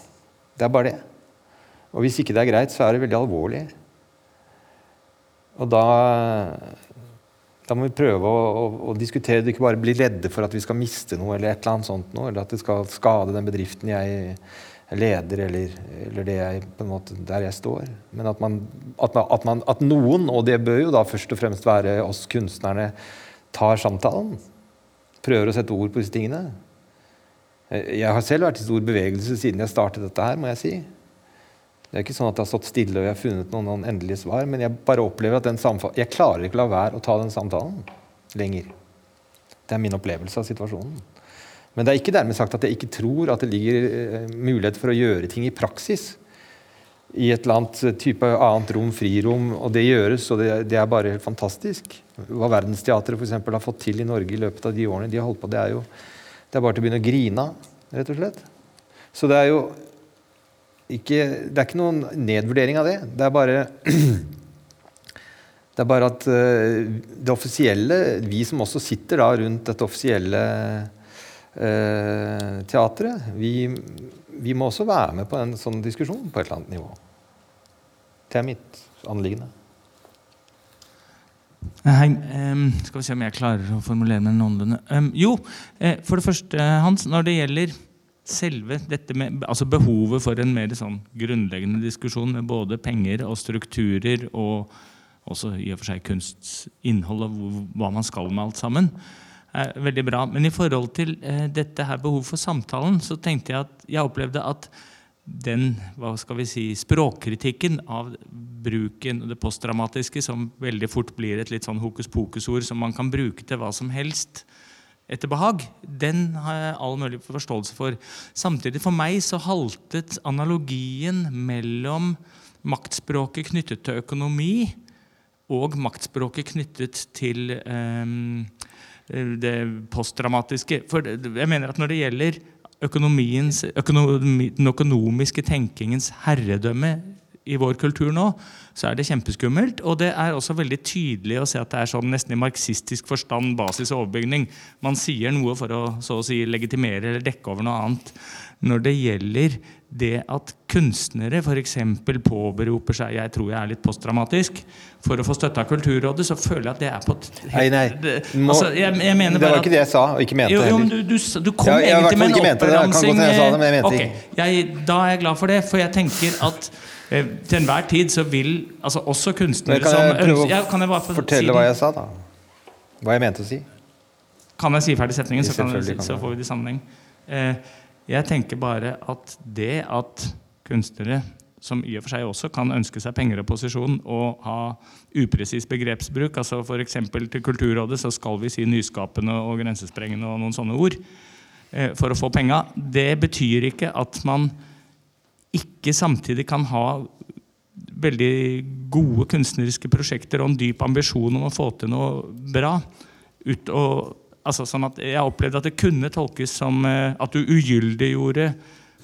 Det er bare det. Og hvis ikke det er greit, så er det veldig alvorlig. Og da da må vi prøve å, å, å, diskutere det, ikke bare bli redde for at vi skal miste noe, eller et eller annet sånt noe, eller at det skal skade den bedriften jeg leder, eller, eller jeg, måte, der jeg står. Men at, man, at, man, at, man, at noen, og det bør jo da først og fremst være oss kunstnerne, tar samtalen. Prøver å sette ord på disse tingene. Jeg har selv vært i stor bevegelse siden jeg startet dette her, må jeg si. Det er ikke sånn at jeg har stått stille og jeg har funnet noen, noen endelige svar, men jeg bare opplever at den samtalen, jeg klarer ikke å la være å ta den samtalen lenger. Det er min opplevelse av situasjonen. Men det er ikke dermed sagt at jeg ikke tror at det ligger eh, mulighet for å gjøre ting i praksis. I et eller annet eh, type annet rom, frirom. Og det gjøres, og det, det er bare helt fantastisk. Hva Verdensteatret for eksempel, har fått til i Norge i løpet av de årene de har holdt på, det er jo det er bare til å begynne å grine av, rett og slett. Så det er jo ikke, det er ikke noen nedvurdering av det. Det er bare Det er bare at uh, det offisielle, vi som også sitter da rundt dette offisielle eh, teatret, vi, vi, må også være med på en sånn diskusjon på et eller annet nivå. Det er mitt anliggende. Hei. Um, skal vi se om jeg klarer å formulere meg noenlunde. Jo, uh, for det første, Hans, når det gjelder selve dette med altså behovet for en mer sånn grunnleggende diskusjon med både penger og strukturer og også i og for seg kunstinnhold og hva man skal med alt sammen, er veldig bra. Men i forhold til eh, dette her behovet for samtalen, så tenkte jeg at jeg opplevde at den hva skal vi si, språkkritikken av bruken og det postdramatiske, som veldig fort blir et litt sånn hokus pokus-ord som man kan bruke til hva som helst, etter behag, den har jeg all mulig forståelse for. Samtidig for meg så haltet analogien mellom maktspråket knyttet til økonomi og maktspråket knyttet til eh, det postdramatiske. For jeg mener at når det gjelder økonomi, den økonomiske tenkingens herredømme i vår kultur nå, så er det kjempeskummelt. Og det er også veldig tydelig å se at det er sånn nesten i marxistisk forstand basis og overbygning. Man sier noe for å så å si legitimere eller dekke over noe annet. Når det gjelder det at kunstnere f.eks. påberoper seg Jeg tror jeg er litt postdramatisk. For å få støtte av Kulturrådet, så føler jeg at det er på Nei, nei. Må, altså, jeg, jeg det var ikke det jeg sa, og ikke mente jo, jo. Du, du, du kom ja, egentlig med en oppramsing. Okay. Da er jeg glad for det, for jeg tenker at Eh, til enhver tid så vil altså også kunstnere kan jeg prøve ja, kan jeg bare fortelle si hva jeg sa, da? Hva jeg mente å si? Kan jeg si ferdig setningen, så, jeg, så, får vi det i sammenheng. Eh, jeg tenker bare at det at kunstnere som i og for seg også kan ønske seg penger og posisjon og ha upresis begrepsbruk. altså F.eks. til Kulturrådet så skal vi si nyskapende og grensesprengende og noen sånne ord eh, for å få penga. Det betyr ikke at man ikke samtidig kan ha veldig gode kunstneriske prosjekter og en dyp ambisjon om å få til noe bra. Ut og, altså sånn at jeg opplevde at det kunne tolkes som uh, at du ugyldiggjorde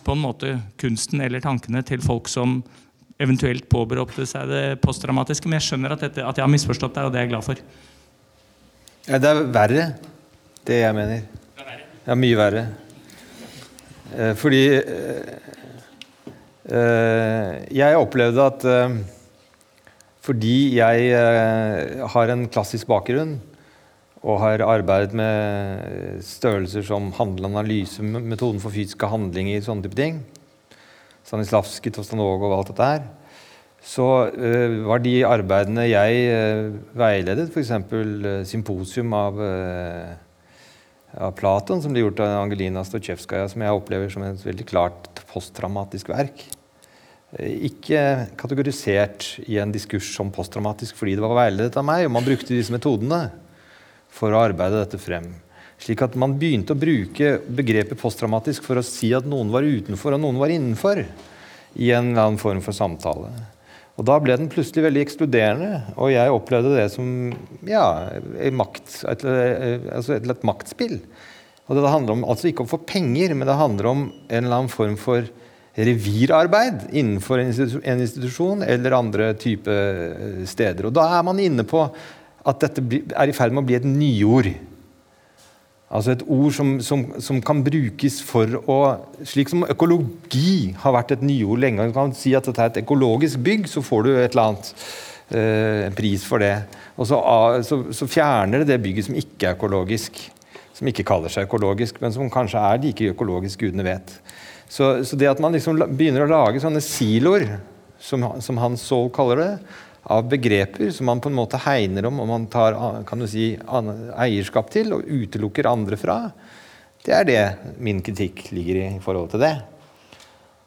på en måte kunsten eller tankene til folk som eventuelt påberopte seg det postdramatiske. Men jeg skjønner at, dette, at jeg har misforstått deg, og det er jeg glad for. Ja, det er verre, det jeg mener. Det er, verre. Ja, mye verre. Eh, fordi eh, Eh, jeg opplevde at eh, fordi jeg eh, har en klassisk bakgrunn og har arbeidet med størrelser som handleanalyse, metoden for fysiske handlinger, sånne type ting, Stanislavskij, Tostanov og alt dette her, så uh, var de arbeidene jeg uh, veiledet, f.eks. Uh, symposium av, uh, av Platon, som ble gjort av Angelina Stotsjevskaja, som jeg opplever som et veldig klart posttraumatisk verk. Ikke kategorisert i en diskurs som posttraumatisk fordi det var veiledet av meg, og man brukte disse metodene for å arbeide dette frem. Slik at man begynte å bruke begrepet posttraumatisk for å si at noen var utenfor og noen var innenfor i en eller annen form for samtale. Og Da ble den plutselig veldig ekskluderende, og jeg opplevde det som ja, makt, et, altså et, et, maktspill. Og Det handler om, altså ikke om å få penger, men det handler om en eller annen form for revirarbeid innenfor en institusjon eller andre type steder. Og Da er man inne på at dette er i ferd med å bli et nyord. Altså et ord som, som, som, kan brukes for å Slik som økologi har vært et nyord lenge. Du kan si at dette er et økologisk bygg, så får du et eller annet eh, en pris for det. Og så, så, så, fjerner det det bygget som ikke er økologisk. Som ikke kaller seg økologisk, men som kanskje er like økologisk gudene vet. Så, så det at man liksom begynner å lage sånne siloer, som, som Hans Saul kaller det, av begreper som man på en måte hegner om og man tar kan du si, eierskap til og utelukker andre fra. Det er det min kritikk ligger i i forhold til det.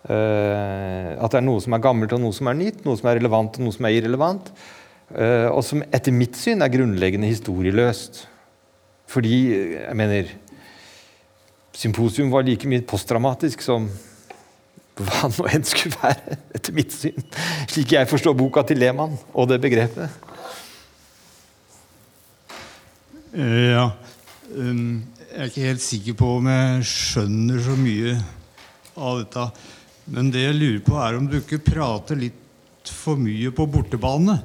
Uh, at det er noe som er gammelt og noe som er nytt, noe som er relevant og noe som er irrelevant. Uh, og som etter mitt syn er grunnleggende historieløst. Fordi, jeg mener Symposium var like mye postdramatisk som hva nå enn skulle være, etter mitt syn. Slik jeg forstår boka til Lehmann og det begrepet. Eh, ja. Um, jeg er ikke helt sikker på om jeg skjønner så mye av dette. Men det jeg lurer på, er om du ikke prater litt for mye på bortebane.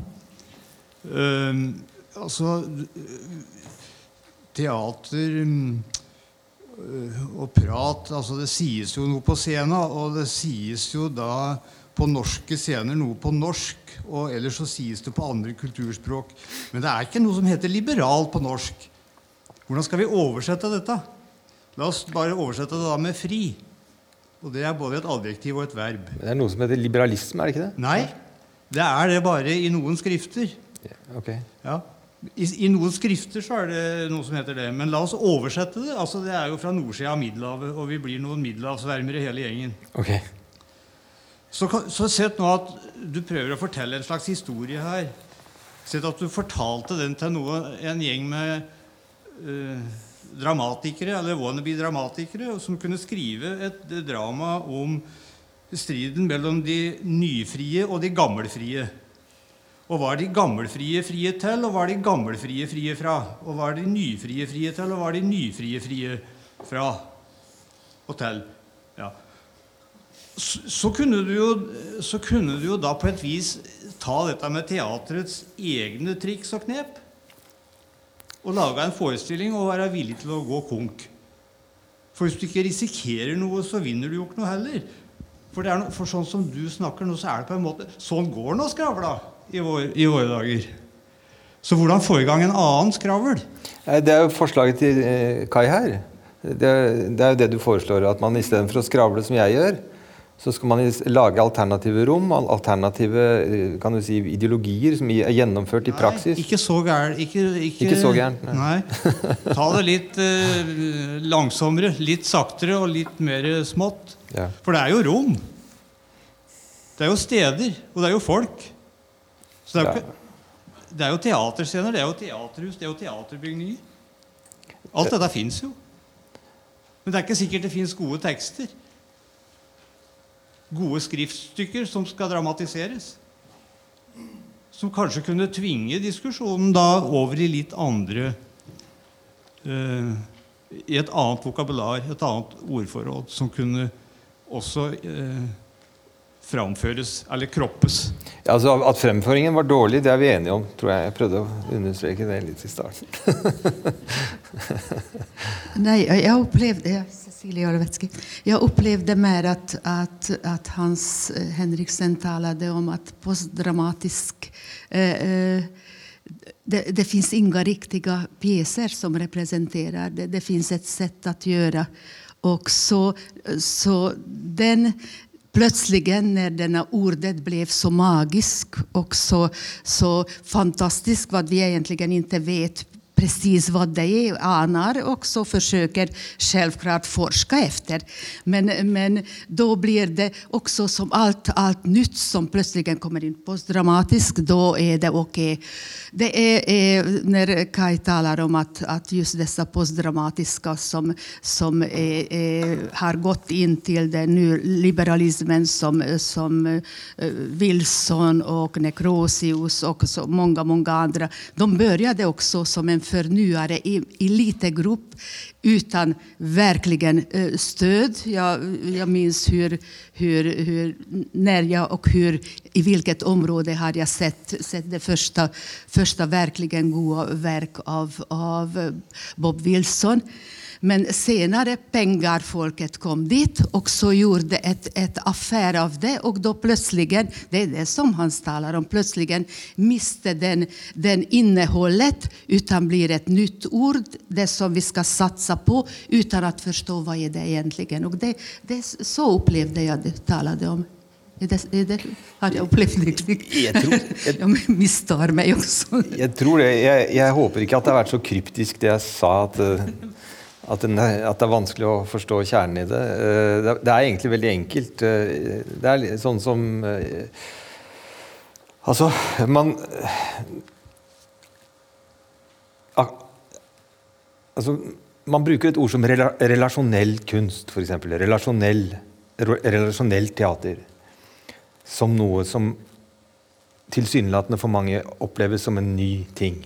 Um, altså Teater um, og prat altså Det sies jo noe på scenen, og det sies jo da på norske scener noe på norsk. Og ellers så sies det på andre kulturspråk. Men det er ikke noe som heter liberal på norsk. Hvordan skal vi oversette dette? La oss bare oversette det da med fri. Og det er både et adjektiv og et verb. Det er noe som heter liberalisme, er det ikke det? Nei. Det er det bare i noen skrifter. Ok. Ja. I, I, noen skrifter så er det noe som heter det. Men la oss oversette det. altså Det er jo fra nordsida av Middelhavet, og vi blir noen middelhavsvermere hele gjengen. Okay. Så, så sett nå at du prøver å fortelle en slags historie her. Sett at du fortalte den til noe, en gjeng med uh, dramatikere, eller wannabe-dramatikere, som kunne skrive et drama om striden mellom de nyfrie og de gammelfrie. Og hva er de gammelfrie frie til, og hva er de gammelfrie frie fra? Og hva er de nyfrie frie til, og hva er de nyfrie frie fra og til? Ja. Så, så, kunne jo, så, kunne du jo, da på et vis ta dette med teatrets egne triks og knep og lage en forestilling og være villig til å gå konk. For hvis du ikke risikerer noe, så vinner du jo ikke noe heller. For, no, for sånn som du snakker nå, så er det på en måte Sånn går nå skravla i, vår, i våre dager. Så hvordan få i gang en annen skravl? Det er jo forslaget til eh, Kai her. Det, det er jo det du foreslår, at man istedenfor å skravle som jeg gjør, så skal man lage alternative rom, alternative eh, kan du si, ideologier som er gjennomført i praksis. Ikke så gærent. Ikke, ikke, ikke, så gærent. Nei. nei. Ta det litt eh, langsommere, litt saktere og litt mer smått. Ja. For det er jo rom. Det er jo steder, og det er jo folk. Så det er, jo, det er jo teaterscener, det er jo teaterhus, det er jo teaterbygninger. Alt dette fins jo. Men det er ikke sikkert det fins gode tekster. Gode skriftstykker som skal dramatiseres. Som kanskje kunne tvinge diskusjonen da over i litt andre uh, I et annet vokabular, et annet ordforråd, som kunne også uh, framføres eller kroppes. Altså At fremføringen var dårlig, det er vi enige om. tror Jeg Jeg prøvde å understreke det litt i starten. Nei, jeg opplevde Cecilie Jorovetski. Jeg opplevde mer at, at, at Hans eh, Henriksen talte om at postdramatisk eh, eh, det, det finns ingen riktige pjeser som representerer. Det, det finnes et sett å gjøre. Og så, så den plötsligt när denna ordet blev så magisk och så, så fantastisk vad vi egentligen inte vet precis vad de aner og också försöker självklart forska efter. Men, men då blir det också som allt, allt nytt som plutselig kommer in postdramatiskt, då är det. Okay. Det är, är, när Kai talar om att, att just dessa postdramatiska som, som är, är, har gått in till den nyliberalismen som, som uh, Wilson och Necrosius och så många, många andra. De började också som en förnyare i, i liten grupp utan verkligen uh, stöd. Jag, jag minns hur, hur, hur, när jag och hur, i vilket område har jag sett, sett det första, första verkligen goda verk av, av Bob Wilson. Men senare pengarfolket kom dit og så gjorde et, et affære av det Og da plutselig det er det som han taler om, plutselig mister den, den innehållet uten blir et nytt ord, det som vi skal satse på uten å forstå hva er det egentligen. Och det, det så opplevde jeg det talte om. Er det, er det, har jeg opplevd det? Jeg, tror, jeg, jeg mistar meg også. Jeg tror det. Jeg, jeg, håper ikke at det har vært så kryptisk det jeg sa, at, at, den, at, det er vanskelig å forstå kjernen i det. Det, det er egentlig veldig enkelt. Det er sånn som Altså, man Altså, man bruker et ord som rela, relasjonell kunst, f.eks. Relasjonell, relasjonell teater som noe som tilsynelatende for mange oppleves som en ny ting.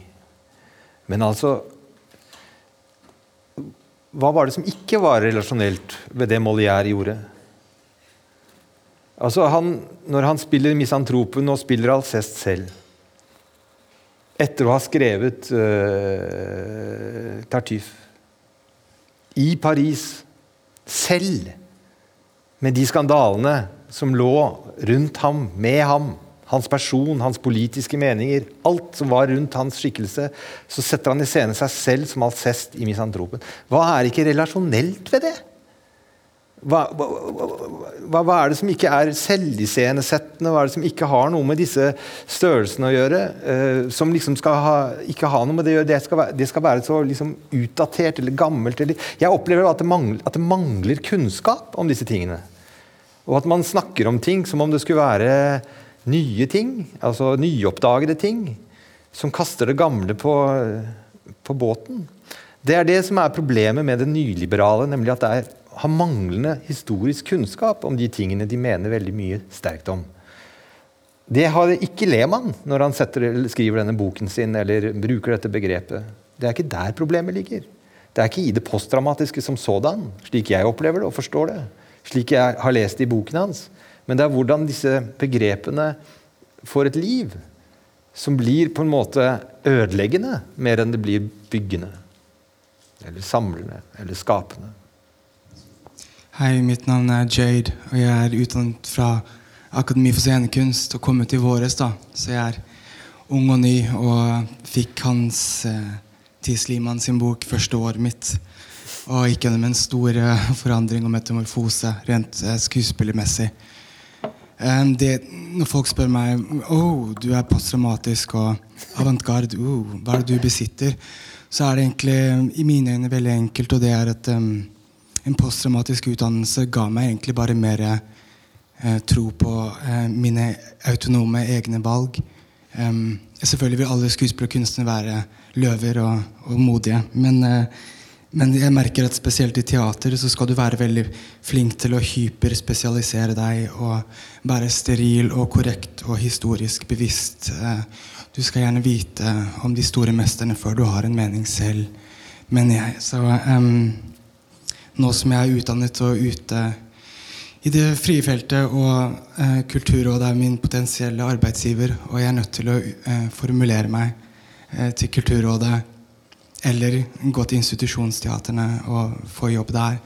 Men altså Hva var det som ikke var relasjonelt ved det Molière gjorde? Altså han, Når han spiller misantropen og spiller Alcest selv etter å ha skrevet uh, Tartuffe i Paris selv, med de skandalene som lå rundt ham, med ham, hans person, hans politiske meninger, alt som var rundt hans skikkelse, så setter han i scene seg selv som Alcest i Misantropen. Hva er ikke relasjonelt ved det? Hva, hva, hva, er det som ikke er selviscenesettende? Hva er det som ikke har noe med disse størrelsene å gjøre? Uh, som liksom ha, ikke ha noe med det å gjøre. Det skal være, det skal være så liksom utdatert eller gammelt. Eller, jeg opplever at det, mangler, at det mangler kunnskap om disse tingene. Og at man snakker om ting som om det skulle være nye ting, altså nyoppdagede ting, som kaster det gamle på, på båten. Det er det som er problemet med det nyliberale, nemlig at det er, har manglende historisk kunnskap om de tingene de mener veldig mye sterkt om. Det har ikke Lehmann når han setter, skriver denne boken sin eller bruker dette begrepet. Det er ikke der problemet ligger. Det er ikke i det postdramatiske som sådan, slik jeg opplever det og forstår det slik jeg har lest det i boken hans. Men det er hvordan disse begrepene får et liv som blir på en måte ødeleggende mer enn det blir byggende. Eller samlende. Eller skapende. Hei, mitt navn er Jade, og jeg er utdannet fra Akademi for scenekunst og kommet til våres. da. Så jeg er ung og ny og fikk Hans eh, Tis sin bok første året mitt. Og gikk gjennom en stor uh, forandring og metamorfose rent eh, skuespillermessig. Um, det, når folk spør meg oh, du er posttraumatisk og avantgarde, oh, hva er det du besitter, så er det egentlig i mine øyne veldig enkelt. Og det er at um, en posttraumatisk utdannelse ga meg egentlig bare mer uh, tro på mine autonome egne valg. Um, selvfølgelig vil alle skuespillere og kunstnere være løver og, og modige, men men jeg merker at spesielt i teater så skal du være veldig flink til å hyperspesialisere deg og være steril og korrekt og historisk bevisst. Eh, du skal gjerne vite om de store mesterne før du har en mening selv, mener jeg. Så um, nå som jeg er utdannet og ute i det frie feltet, og uh, Kulturrådet er min potensielle arbeidsgiver, og jeg er nødt til å uh, formulere meg uh, til Kulturrådet eller gå til institusjonsteaterne og få jobb der,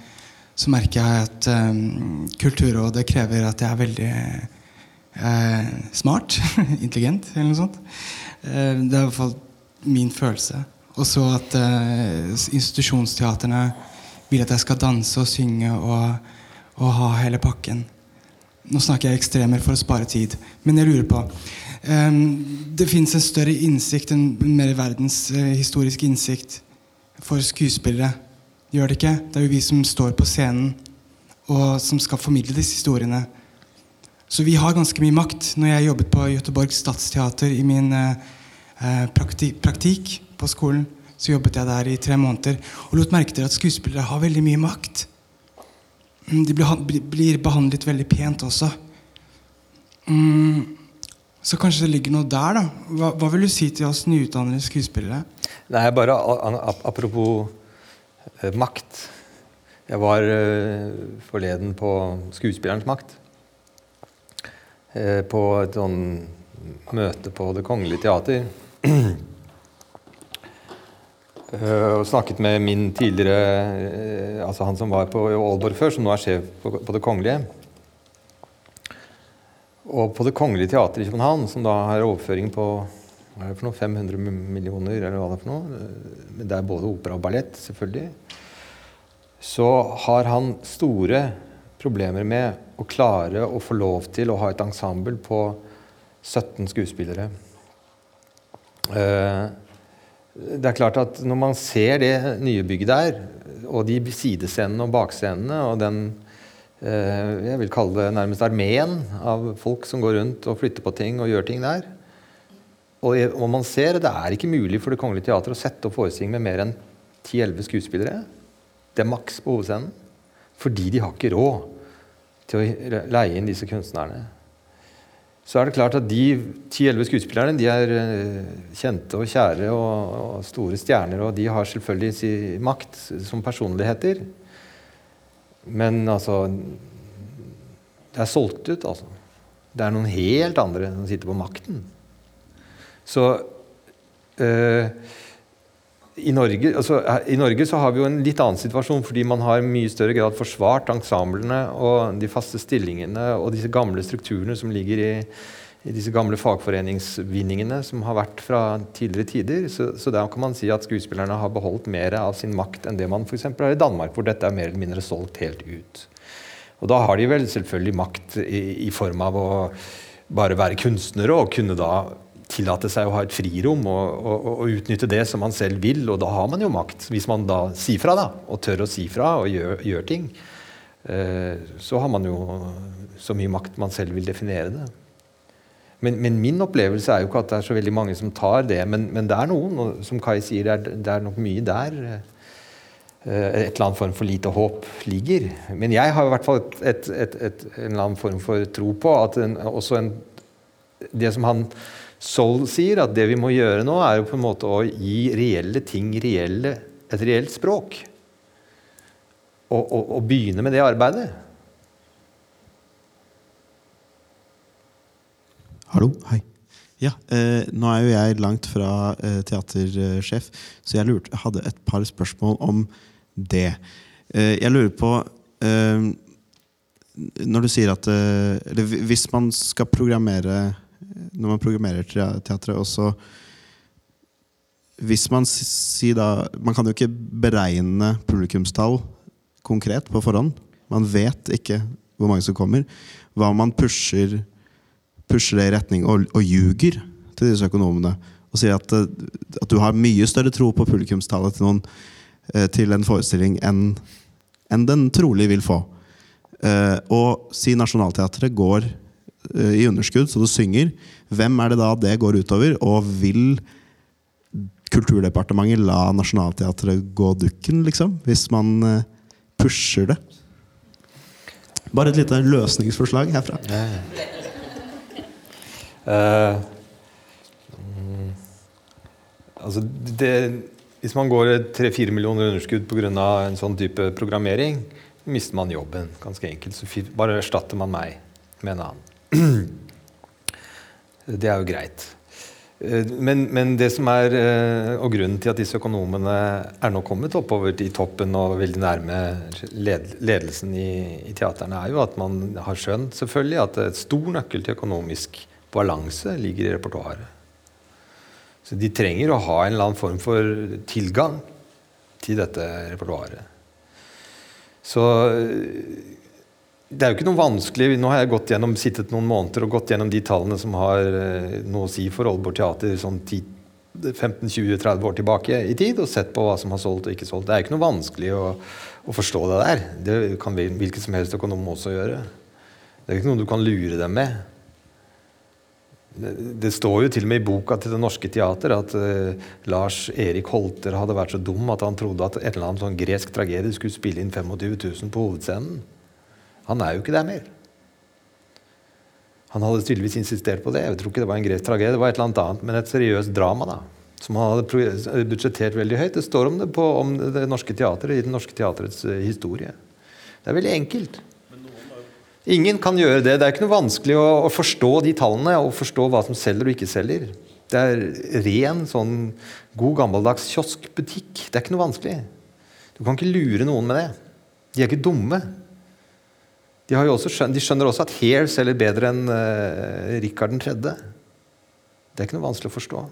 så merker jeg at um, Kulturrådet krever at jeg er veldig uh, smart. intelligent, eller noe sånt. Uh, det er i hvert fall min følelse. Og så at uh, institusjonsteaterne vil at jeg skal danse og synge og, og ha hele pakken. Nå snakker jeg ekstremer for å spare tid, men jeg lurer på det fins en større innsikt, en mer verdenshistorisk innsikt for skuespillere. Gjør det ikke? Det er jo vi som står på scenen og som skal formidle disse historiene. Så vi har ganske mye makt. Når jeg jobbet på Göteborg Stadsteater i min eh, eh, prakti praktikk på skolen, så jobbet jeg der i tre måneder og lot merke til at skuespillere har veldig mye makt. Mm, De blir behandlet veldig pent også. Mm, så kanskje det ligger noe der, da. Hva, hva vil du si til oss nyutdannede skuespillere? Nei, bare apropos eh, makt. Jeg var eh, forleden på Skuespillerens makt. Eh, på et sånn møte på Det Kongelige Teater. Eh, og snakket med min tidligere eh, Altså han som var på Aalborg før, som nå er sjef på, på Det Kongelige. Og på Det Kongelige Teater i København, som da har overføring på hva er det for noe, 500 millioner, eller hva det er for noe. eh, det er både opera og ballett, selvfølgelig. Så har han store problemer med å klare å få lov til å ha et ensemble på 17 skuespillere. Eh, det er klart at når man ser det nye bygget der, og de sidescenene og bakscenene og den jeg vil kalle det nærmest armeen av folk som går rundt og flytter på ting og gjør ting der. Og, man ser det er ikke mulig for Det Kongelige Teater å sette opp forestilling med mer enn 10-11 skuespillere. Det er maks på hovedscenen. Fordi de har ikke råd til å leie inn disse kunstnerne. Så er det klart at de 10-11 skuespillerne de er eh, kjente og kjære og, store stjerner, og de har selvfølgelig makt som personligheter. Men altså Det er solgt ut, altså. Det er noen helt andre som sitter på makten. Så øh, i, Norge, altså, I Norge så har vi jo en litt annen situasjon fordi man har i mye større grad forsvart ensemblene og de faste stillingene og disse gamle strukturene som ligger i, i disse gamle fagforeningsvinningene som har vært fra tidligere tider. Så, så der kan man si at skuespillerne har beholdt mer av sin makt enn det man f.eks. har i Danmark, hvor dette er mer eller mindre solgt helt ut. Og da har de vel selvfølgelig makt i, i form av å bare være kunstnere og kunne da tillate seg å ha et frirom og, og, og, utnytte det som man selv vil. Og da har man jo makt, hvis man da sier fra da, og tør å si fra og gjør, gjør ting. Eh, så har man jo så mye makt man selv vil definere det. Men, men, min opplevelse er jo ikke at det er så veldig mange som tar det. Men, men det er noen, og som Kai sier, det er, det er nok mye der. Eh, et eller annet form for lite håp ligger. Men jeg har i hvert fall et, et, et, en eller annen form for tro på at en, også en, det som han Sol sier, at det vi må gjøre nå, er jo på en måte å gi reelle ting reelle, et reelt språk. Og, og, og begynne med det arbeidet. Hallo. Hei. Ja, eh, nå er jo jeg langt fra eh, teatersjef, så jeg lurte, hadde et par spørsmål om det. Eh, jeg lurer på eh, Når du sier at eh, hvis man skal programmere Når man programmerer teatret og så Hvis man sier da Man kan jo ikke beregne publikumstall konkret på forhånd. Man vet ikke hvor mange som kommer. Hva man pusher pusher det i retning og, og ljuger til disse økonomene. Og sier at, at, du har mye større tro på publikumstallet til, noen, til en forestilling enn en den trolig vil få. Og si Nationaltheatret går i underskudd, så du synger. Hvem er det da det går utover? Og vil Kulturdepartementet la Nationaltheatret gå dukken, liksom? Hvis man pusher det? Bare et lite løsningsforslag herfra. Uh, mm, altså det, hvis man går tre-fire millioner underskudd pga. en sånn type programmering, mister man jobben. Ganske enkelt. Så bare erstatter man meg med en annen. Det er jo greit. Men, men, det som er og grunnen til at disse økonomene er nå kommet oppover i toppen og veldig nærme ledelsen i, i teaterne, er jo at man har skjønt selvfølgelig at det er et stor nøkkel til økonomisk balanse ligger i repertoaret. Så de trenger å ha en eller annen form for tilgang til dette repertoaret. Så det er jo ikke noe vanskelig Nå har jeg gått gjennom, sittet noen måneder og gått gjennom de tallene som har eh, noe å si for Aalborg Teater sånn 15-20-30 år tilbake i tid, og sett på hva som har solgt og ikke solgt. Det er jo ikke noe vanskelig å, å forstå det der. Det kan hvilken som helst økonom også gjøre. Det er ikke noe du kan lure dem med. Det, står jo til og med i boka til Det Norske Teater at uh, Lars Erik Holter hadde vært så dum at han trodde at et eller annet sånn gresk tragedie skulle spille inn 25 000 på hovedscenen. Han er jo ikke der mer. Han hadde tydeligvis insistert på det. Jeg tror ikke det var en gresk tragedie, det var et eller annet annet, men et seriøst drama. da, Som han hadde budsjettert veldig høyt. Det står om det på om Det Norske Teatret i Det Norske Teatrets uh, historie. Det er veldig enkelt. Ingen kan gjøre det. Det er ikke noe vanskelig å, å, forstå de tallene og forstå hva som selger og ikke selger. Det er ren, sånn god gammeldags kioskbutikk. Det er ikke noe vanskelig. Du kan ikke lure noen med det. De er ikke dumme. De, skjønt, de skjønner også at Hair selger bedre enn uh, Rikard 3. Det er ikke noe vanskelig å forstå.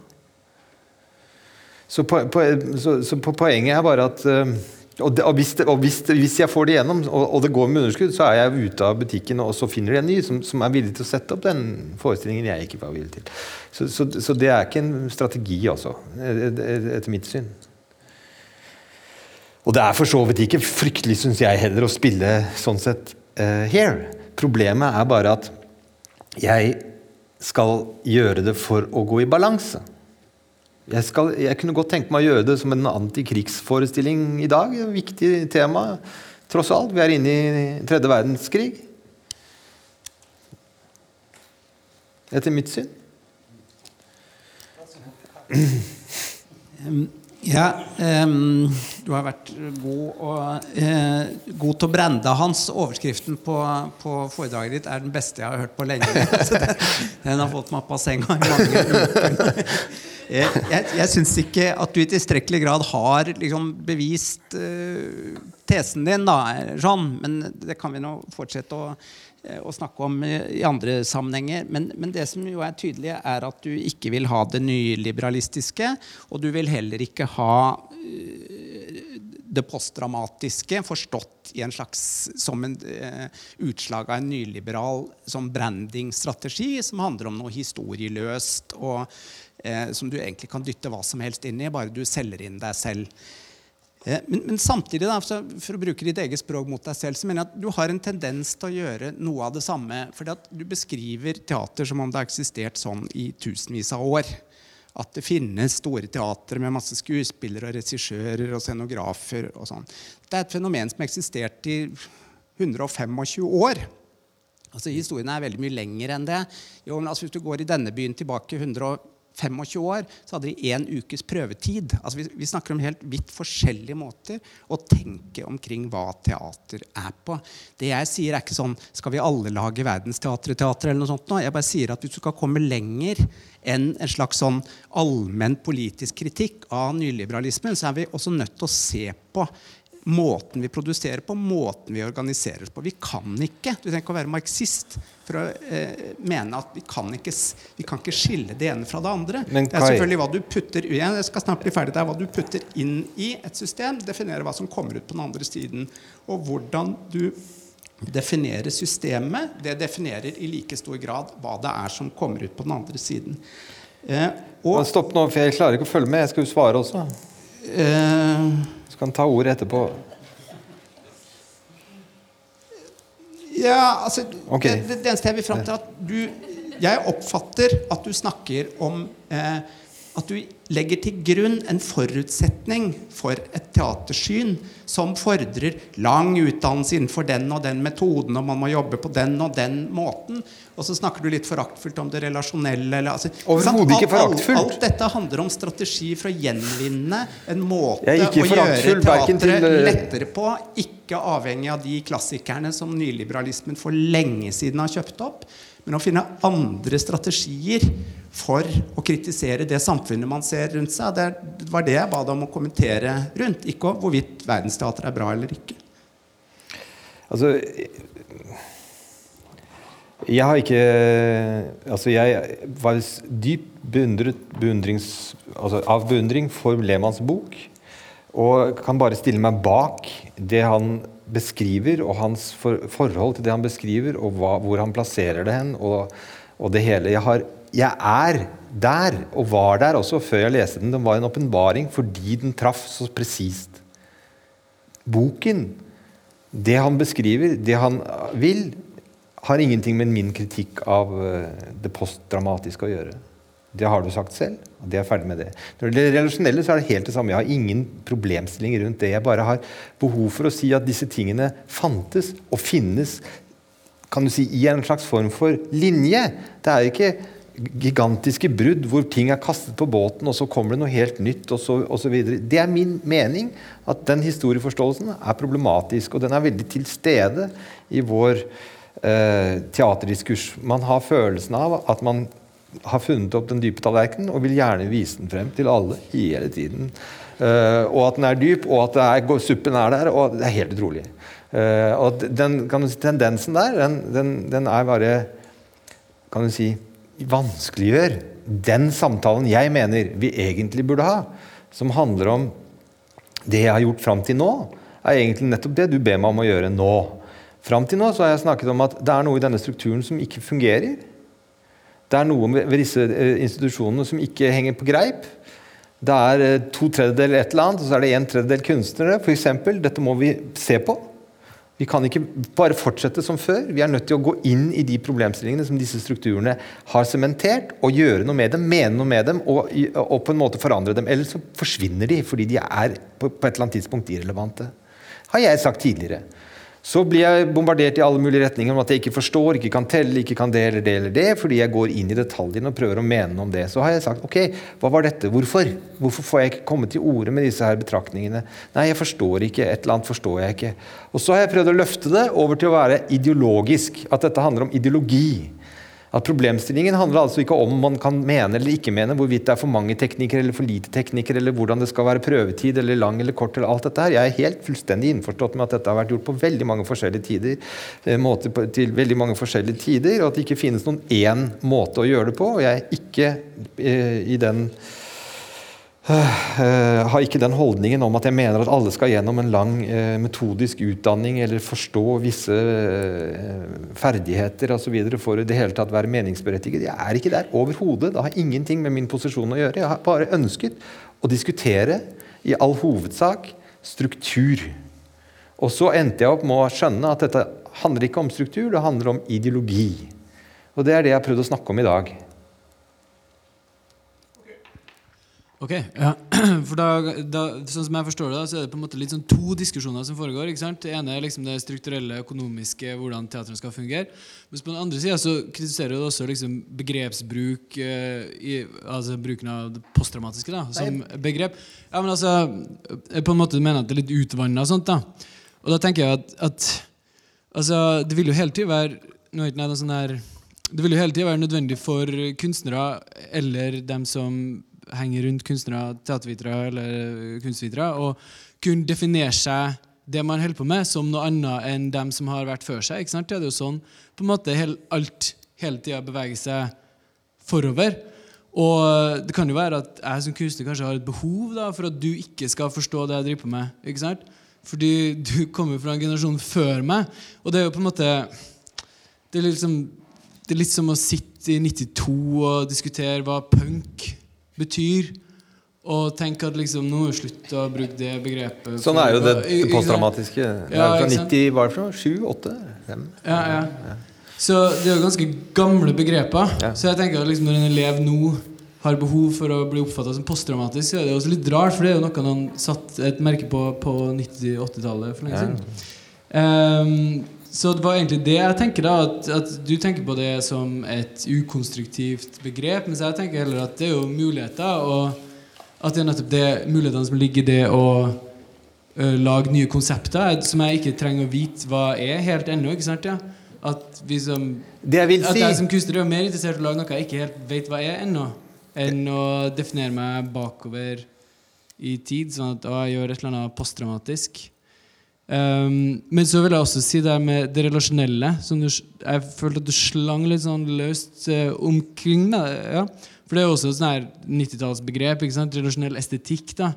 Så, på, på, så, så poenget er bare at uh, og, det, og, hvis, det, og hvis, hvis, jeg får det gjennom, og, og, det går med underskudd, så er jeg ute av butikken, og så finner de en ny som, som, er villig til å sette opp den forestillingen jeg ikke var villig til. Så, så, så det er ikke en strategi, altså, etter mitt syn. Og det er for så vidt ikke fryktelig, syns jeg heller, å spille sånn sett uh, here. Problemet er bare at jeg skal gjøre det for å gå i balanse. Jeg, skal, jeg, kunne godt tenke meg å gjøre det som en antikrigsforestilling i dag. Et viktig tema, tross alt. Vi er inne i tredje verdenskrig. Etter mitt syn. Ja, um, du har vært god, og, uh, god til å brende hans. Overskriften på, på, foredraget ditt er den beste jeg har hørt på lenge. den har fått meg på senga i mange uker. Jeg, jeg, jeg syns ikke at du i tilstrekkelig grad har liksom, bevist uh, tesen din, da, Jean. Men det kan vi nå fortsette å Eh, å snakke om i andre sammenhenger. Men, men, det som jo er tydelig, er at du ikke vil ha det nyliberalistiske. Og du vil heller ikke ha uh, det postdramatiske forstått i en slags, som en uh, utslag av en nyliberal som brandingstrategi, som handler om noe historieløst, og uh, som du egentlig kan dytte hva som helst inn i, bare du selger inn deg selv. Eh, men, men, samtidig, da, for å bruke ditt eget språk mot deg selv, så mener jeg at du har en tendens til å gjøre noe av det samme. fordi at du beskriver teater som om det har eksistert sånn i tusenvis av år. At det finnes store teatre med masse skuespillere og regissører og scenografer. og sånn. Det er et fenomen som har eksistert i 125 år. Altså Historien er veldig mye lenger enn det. Jo, men altså, Hvis du går i denne byen tilbake 125 25 år så hadde de én ukes prøvetid. Altså vi, vi, snakker om helt vidt forskjellige måter å tenke omkring hva teater er på. Det jeg sier, er ikke sånn Skal vi alle lage verdensteaterteater? eller noe sånt nå? Jeg bare sier at hvis du skal komme lenger enn en slags sånn allmenn politisk kritikk av nyliberalismen, så er vi også nødt til å se på måten vi produserer på, måten vi organiserer oss på. Vi kan ikke Du trenger ikke å være marxist for å eh, mene at vi kan, ikke, vi kan ikke skille det ene fra det andre. Men, det er selvfølgelig hva du putter jeg skal snart bli ferdig, det er hva du putter inn i et system, definerer hva som kommer ut på den andre siden. Og hvordan du definerer systemet, det definerer i like stor grad hva det er som kommer ut på den andre siden. Eh, og, Stopp nå, for jeg klarer ikke å følge med. Jeg skal jo svare også. Eh, kan ta ordet etterpå. Ja, altså okay. det, det, eneste jeg vil fram til, at du Jeg oppfatter at du snakker om eh, at du legger til grunn en forutsetning for et teatersyn som fordrer lang utdannelse innenfor den og den metoden, og man må jobbe på den og den måten. Og så snakker du litt foraktfullt om det relasjonelle. Altså, Overhodet ikke foraktfullt. Alt, alt, dette handler om strategi for å gjenvinne en måte å gjøre teatret. Eh, lettere på, ikke avhengig av de klassikerne som nyliberalismen for lenge siden har kjøpt opp, men å finne andre strategier for å kritisere det samfunnet man ser rundt seg. Det var det jeg ba deg om å kommentere rundt, ikke hvorvidt verdensteater er bra eller ikke. Altså Jeg har ikke Altså, jeg var dypt beundret altså, av beundring for Lehmanns bok. Og kan bare stille meg bak det han beskriver, og hans for, forhold til det han beskriver, og hva, hvor han plasserer det hen, og, og det hele. Jeg, har, jeg, er der, og var der også før jeg leste den. Den var en åpenbaring fordi den traff så presist. Boken, det han beskriver, det han vil, har ingenting med min kritikk av eh, det postdramatiske å gjøre. Det har du sagt selv, og det er ferdig med det. Når det gjelder relasjonelle, så er det helt det samme. Jeg har ingen problemstilling rundt det. Jeg bare har behov for å si at disse tingene fantes og finnes kan du si, i en slags form for linje. Det er ikke gigantiske brudd hvor ting er kastet på båten, og så kommer det noe helt nytt, og så, videre. Det er min mening at den historieforståelsen er problematisk, og den er veldig til stede i vår eh, teaterdiskurs. Man har følelsen av at man har funnet opp den dype tallerkenen og vil gjerne vise den frem til alle hele tiden. Uh, og at den er dyp, og at er, suppen er der. og Det er helt utrolig. Uh, og den si, tendensen der, den, den, den, er bare kan du si, vanskeliggjør den samtalen jeg mener vi egentlig burde ha, som handler om det jeg har gjort fram til nå, er egentlig nettopp det du ber meg om å gjøre nå. Fram til nå så har jeg snakket om at det er noe i denne strukturen som ikke fungerer. Det er noe ved disse eh, institusjonene som ikke henger på greip. Det er eh, to tredjedeler et eller annet, og så er det en tredjedel kunstnere. For eksempel. Dette må vi se på. Vi kan ikke bare fortsette som før. Vi er nødt til å gå inn i de problemstillingene som disse strukturene har sementert, og gjøre noe med dem, mene noe med dem og, og, på en måte forandre dem. Ellers så forsvinner de fordi de er på, på et eller annet tidspunkt irrelevante. Har jeg sagt tidligere. Så blir jeg bombardert i alle mulige retninger om at jeg ikke forstår, ikke kan telle, ikke kan det eller det eller det, fordi jeg går inn i detaljene og prøver å mene noe om det. Så har jeg sagt ok, hva var dette? Hvorfor? Hvorfor får jeg ikke komme til orde med disse her betraktningene? Nei, jeg forstår ikke. Et eller annet forstår jeg ikke. Og så har jeg prøvd å løfte det over til å være ideologisk. At dette handler om ideologi. At Problemstillingen handler altså ikke om man kan mene eller ikke mene hvorvidt det er for mange teknikere eller for lite teknikere, eller hvordan det skal være prøvetid eller lang eller kort. eller alt dette her. Jeg er helt fullstendig innforstått med at dette har vært gjort på veldig mange forskjellige tider, eh, måter på, til veldig mange forskjellige tider, og at det ikke finnes noen én måte å gjøre det på. og Jeg er ikke eh, i den har ikke den holdningen om at jeg mener at alle skal gjennom en lang uh, metodisk utdanning eller forstå visse ferdigheter osv. for i det hele tatt være meningsberettiget. Jeg er ikke der overhodet. Det har ingenting med min posisjon å gjøre. Jeg har bare ønsket å diskutere i all hovedsak struktur. Og så endte jeg opp med å skjønne at dette handler ikke om struktur, det handler om ideologi. Og det er det jeg har prøvd å snakke om i dag. Ok, ja. For da, da, sånn som jeg forstår det, da, så er det på en måte litt sånn to diskusjoner som foregår. ikke sant? Det ene er liksom det strukturelle, økonomiske, hvordan teatrene skal fungere. Mens på den andre sida så kritiserer du også liksom begrepsbruk, eh, i, altså bruken av det posttraumatiske da, som begrep. Ja, men altså, jeg på en måte mener at det er litt utvanna og sånt. da. Og da tenker jeg at, at altså, det vil jo hele tida være nå er det sånn her, det vil jo hele tida være nødvendig for kunstnere eller dem som henger rundt kunstnere, teatervitere eller kunstvitere, og kunne definere seg det man holder på med, som noe annet enn dem som har vært før seg. ikke sant? Det er jo sånn på en måte alt hele tida beveger seg forover. Og det kan jo være at jeg som kunstner kanskje har et behov da, for at du ikke skal forstå det jeg driver på med. ikke sant? Fordi du kommer fra en generasjon før meg. Og det er jo på en måte Det er, liksom, det er litt som å sitte i 92 og diskutere hva punk betyr. Og tenk at liksom, nå slutt å bruke det begrepet. Sånn er jo det, det posttraumatiske. Er fra 90, hva er det fra? 7? 8? 5? Ja, ja. Så det er jo ganske gamle begreper. Ja. Så jeg tenker at liksom, når en elev nå har behov for å bli oppfatta som posttraumatisk, så er det også litt rart, for det er jo noe han satt et merke på på 90-80-tallet for lenge siden. Um, så det var egentlig det jeg tenker da at, at, du tenker på det som et ukonstruktivt begrep, mens jeg tenker heller at det er jo muligheter, og at det er nettopp det mulighetene som ligger i det å lage nye konsepter, som jeg ikke trenger å vite hva er helt ennå. ikke sant, ja? At, vi som, det jeg vil at jeg som kunstner er mer interessert i å lage noe jeg ikke helt vet hva er ennå, enn å definere meg bakover i tid, sånn at å, jeg gjør et eller annet posttraumatisk. Um, men så vil jeg også si det med det relasjonelle. Som du, jeg følte at du slang litt sånn løst uh, omkring det. Ja. For det er jo også et sånn 90-tallsbegrep. Relasjonell estetikk. da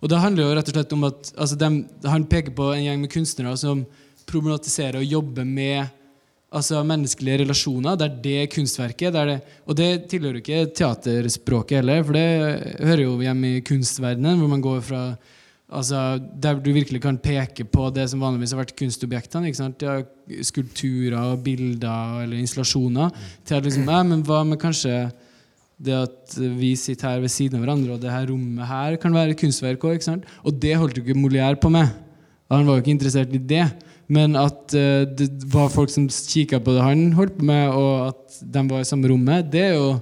Og det handler jo rett og slett om at altså de, Han peker på en gjeng med kunstnere som problematiserer og jobber med altså menneskelige relasjoner. Det er det kunstverket. Det er det, og det tilhører ikke teaterspråket heller, for det hører jo hjemme i kunstverdenen, hvor man går fra altså, Der du virkelig kan peke på det som vanligvis har vært kunstobjektene. Ja, skulpturer, bilder eller installasjoner. Til at liksom, nei, men hva med kanskje det at vi sitter her ved siden av hverandre, og det her rommet her kan være kunstverk òg. Og det holdt jo ikke Molière på med. Han var jo ikke interessert i det. Men at uh, det var folk som kikka på det han holdt på med, og at de var i samme rommet, det er jo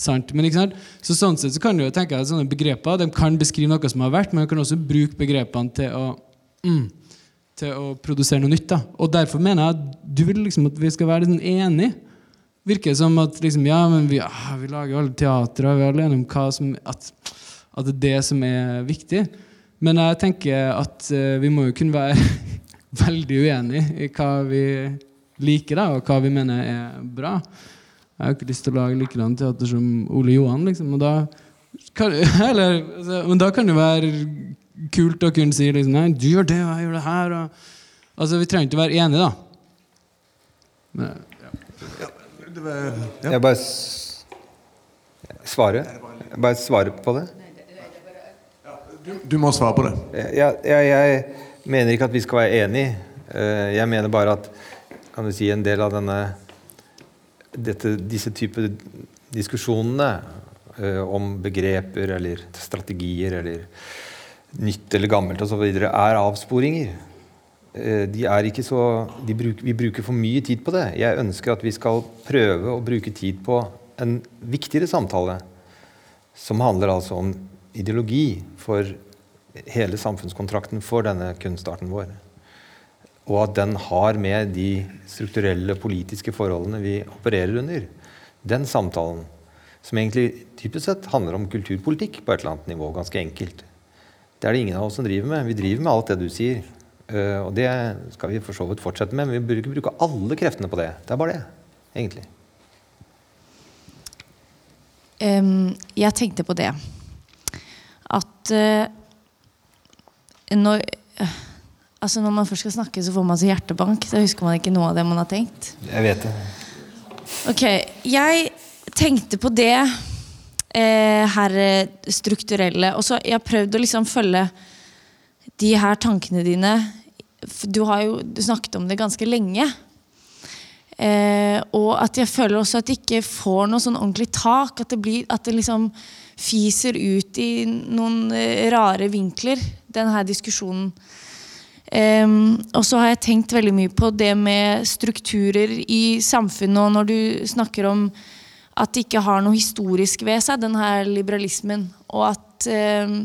sant. Men ikke sant? Så sånn sett så kan du jo tenke at sånne begreper de kan beskrive noe som har vært, men du kan også bruke begrepene til å mm, til å produsere noe nytt. da. Og Derfor mener jeg at du vil liksom at vi skal være sånn enige. Virker som at liksom, ja, men vi, ah, vi lager jo alle teatre, vi er alle enige om hva som, at, at det er det som er viktig. Men jeg tenker at uh, vi må jo kunne være veldig uenige i hva vi liker, da, og hva vi mener er bra. Jeg har ikke lyst til å lage likedan teater som Ole Johan, liksom. Og da kan, eller, altså, men da kan det være kult å kunne si liksom, Nei, du gjør det, og jeg gjør det her. Og, altså, Vi trenger ikke å være enige, da. Men, Jeg bare s- svare. Jeg bare svare på det. Du må svare på det. Jeg, jeg, jeg mener ikke at vi skal være enige. Eh, Jeg mener bare at kan du si, en del av denne dette, disse typer diskusjonene eh, om begreper eller strategier eller nytt eller gammelt osv. er avsporinger. Eh, De er ikke så, bruk, vi bruker for mye tid på det. Jeg ønsker at vi skal prøve å bruke tid på en viktigere samtale, som handler altså om ideologi for hele samfunnskontrakten for denne kunstarten vår. Og at den har med de strukturelle politiske forholdene vi opererer under. Den samtalen, som egentlig typisk sett handler om kulturpolitikk på et eller annet nivå, ganske enkelt. Det er det ingen av oss som driver med. Vi driver med alt det du sier. Eh, og det skal vi for så vidt fortsette med, men vi bør ikke bruke alle kreftene på det. Det er bare det, egentlig. Um, jeg tenkte på det at uh, når, eh, altså når man først skal snakke, så får man så hjertebank. Da husker man ikke noe av det man har tenkt. Jeg vet det. Ok, jeg tenkte på det eh, her eh, strukturelle. Og så jeg har prøvd å liksom følge de her tankene dine. Du har jo snakket om det ganske lenge. Eh, og at jeg føler også at jeg ikke får noe sånn ordentlig tak. At det, blir, at det liksom fiser ut i noen eh, rare vinkler, den her diskusjonen. Em, og så har jeg tenkt veldig mye på det med strukturer i samfunnet, og når du snakker om at det ikke har noe historisk ved seg, den her liberalismen, og at um,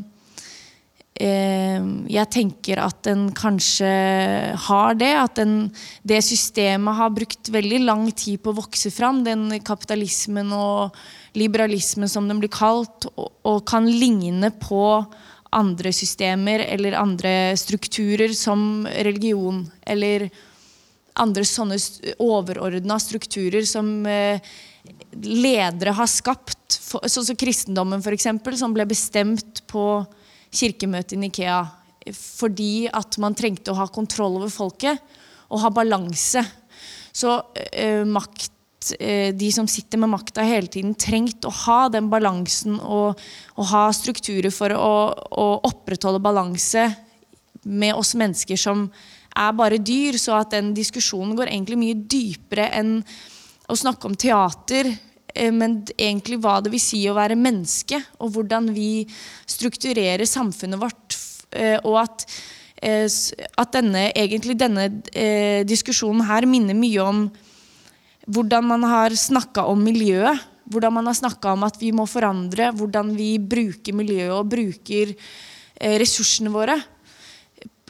um, jeg tenker at den kanskje har det. At den, det systemet har brukt veldig lang tid på å vokse fram. Den kapitalismen og liberalismen som den blir kalt, og, og kan ligne på andre systemer eller andre strukturer som religion eller andre sånne overordna strukturer som eh, ledere har skapt. Sånn som kristendommen, f.eks., som ble bestemt på kirkemøtet i Nikea fordi at man trengte å ha kontroll over folket og ha balanse. Så eh, makt de som sitter med makta hele tiden, trengt å ha den balansen og, og ha strukturer for å, å opprettholde balanse med oss mennesker som er bare dyr. Så at den diskusjonen går egentlig mye dypere enn å snakke om teater. eh, Men egentlig hva det vil si å være menneske, og hvordan vi strukturerer samfunnet vårt. eh, Og at, eh, at denne, egentlig denne eh, diskusjonen her minner mye om hvordan man har snakka om miljøet. Hvordan man har snakka om at vi må forandre hvordan vi bruker miljøet og bruker eh, ressursene våre.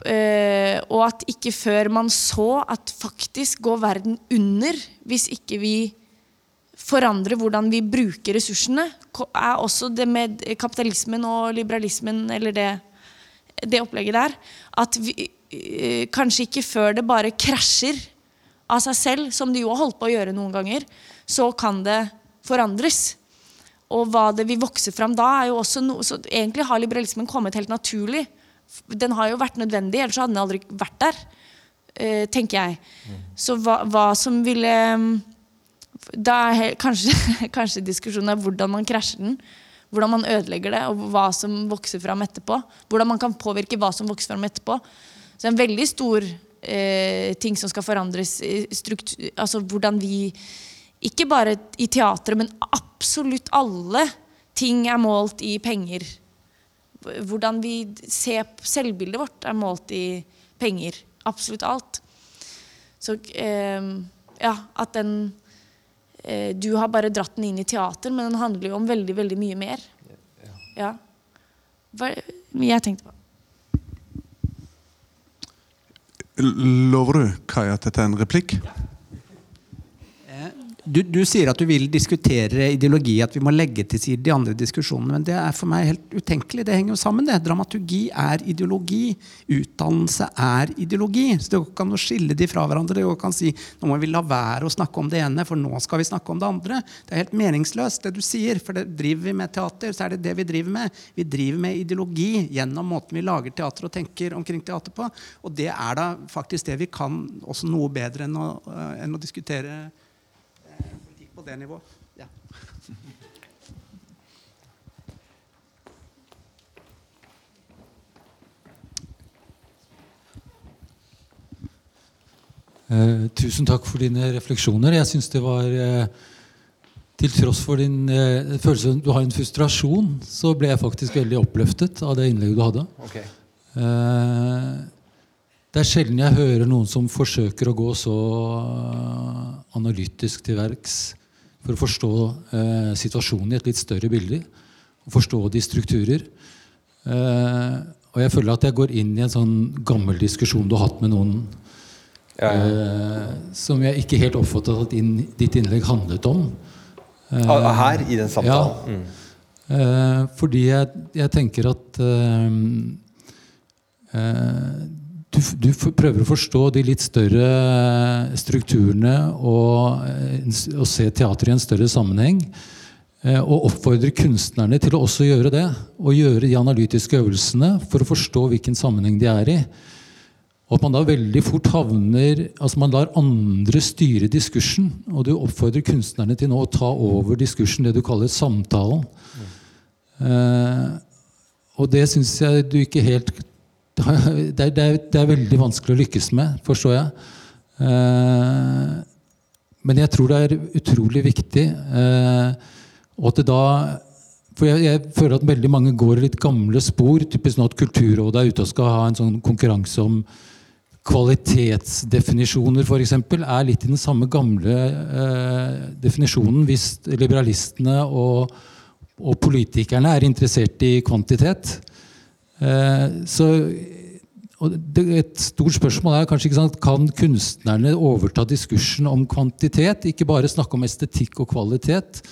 Eh, og at ikke før man så at faktisk går verden under hvis ikke vi forandrer hvordan vi bruker ressursene, er også det med kapitalismen og liberalismen, eller det, det opplegget der, at vi eh, kanskje ikke før det bare krasjer av seg selv, som de jo har holdt på å gjøre noen ganger, så kan det forandres. og hva det vil vokse fram da, er jo også noe Så egentlig har liberalismen kommet helt naturlig. Den har jo vært nødvendig, ellers hadde den aldri vært der, eh, tenker jeg. Så hva, hva som ville Da er kanskje, kanskje diskusjonen er hvordan man krasjer den. Hvordan man ødelegger det, og hva som vokser fram etterpå. Hvordan man kan påvirke hva som vokser fram etterpå. Så det er en veldig stor eh, ting som skal forandres. struktur- Altså hvordan vi Ikke bare i teatret, men absolutt alle ting er målt i penger. Hvordan vi ser Selvbildet vårt er målt i penger. Absolutt alt. Så eh, ja, at den eh, Du har bare dratt den inn i teater, men den handler jo om veldig, veldig mye mer. Ja. Hva jeg tenkte på. Lover du, Kai, at dette er en replikk? Du, du sier at du vil diskutere ideologi, at vi må legge til side de andre diskusjonene. Men det er for meg helt utenkelig. Det henger jo sammen. det. Dramaturgi er ideologi. Utdannelse er ideologi. Så det går ikke an å skille de fra hverandre. Det går ikke an å si nå må vi la være å snakke om det ene, for nå skal vi snakke om det andre. Det er helt meningsløst, det du sier. For det driver vi med teater, så er det det vi driver med. Vi driver med ideologi gjennom måten vi lager teater og tenker omkring teater på. Og det er da faktisk det vi kan også noe bedre enn å, øh, enn å diskutere på det nivået. Ja. Eh, tusen takk for dine refleksjoner. Jeg syns det var eh, Til tross for din eh, følelse du har en frustrasjon, så ble jeg faktisk veldig oppløftet av det innlegget du hadde. Okay. Eh, det er sjelden jeg hører noen som forsøker å gå så eh, analytisk til verks for å forstå eh, situasjonen i et litt større bilde. Og forstå de strukturer. Eh, og jeg føler at jeg går inn i en sånn gammel diskusjon du har hatt med noen Eh, som jeg ikke helt oppfattet at inn, ditt innlegg handlet om. Eh, Ah, her, i den samtalen? Ja. Eh, fordi jeg, jeg tenker at eh, eh, du, du prøver å forstå de litt større strukturene og, eh, en s- og se teater i en større sammenheng. eh, Og oppfordrer kunstnerne til å også gjøre det. Og gjøre de analytiske øvelsene for å forstå hvilken sammenheng de er i. Og at man da veldig fort havner Altså man lar andre styre diskursen. Og du oppfordrer kunstnerne til nå å ta over diskursen, det du kaller samtalen. Eh, og det syns jeg du ikke helt det det, det er veldig vanskelig å lykkes med, forstår jeg. Eh, men jeg tror det er utrolig viktig. Eh, og at det da For jeg, jeg føler at veldig mange går litt gamle spor. Typisk nå at Kulturrådet er ute og skal ha en sånn konkurranse om kvalitetsdefinisjoner, f.eks., er litt i den samme gamle eh, definisjonen hvis liberalistene og, og politikerne er interessert i kvantitet. Eh, så Et stort spørsmål er kanskje sant, kan kunstnerne overta diskursen om kvantitet, ikke bare snakke om estetikk og kvalitet.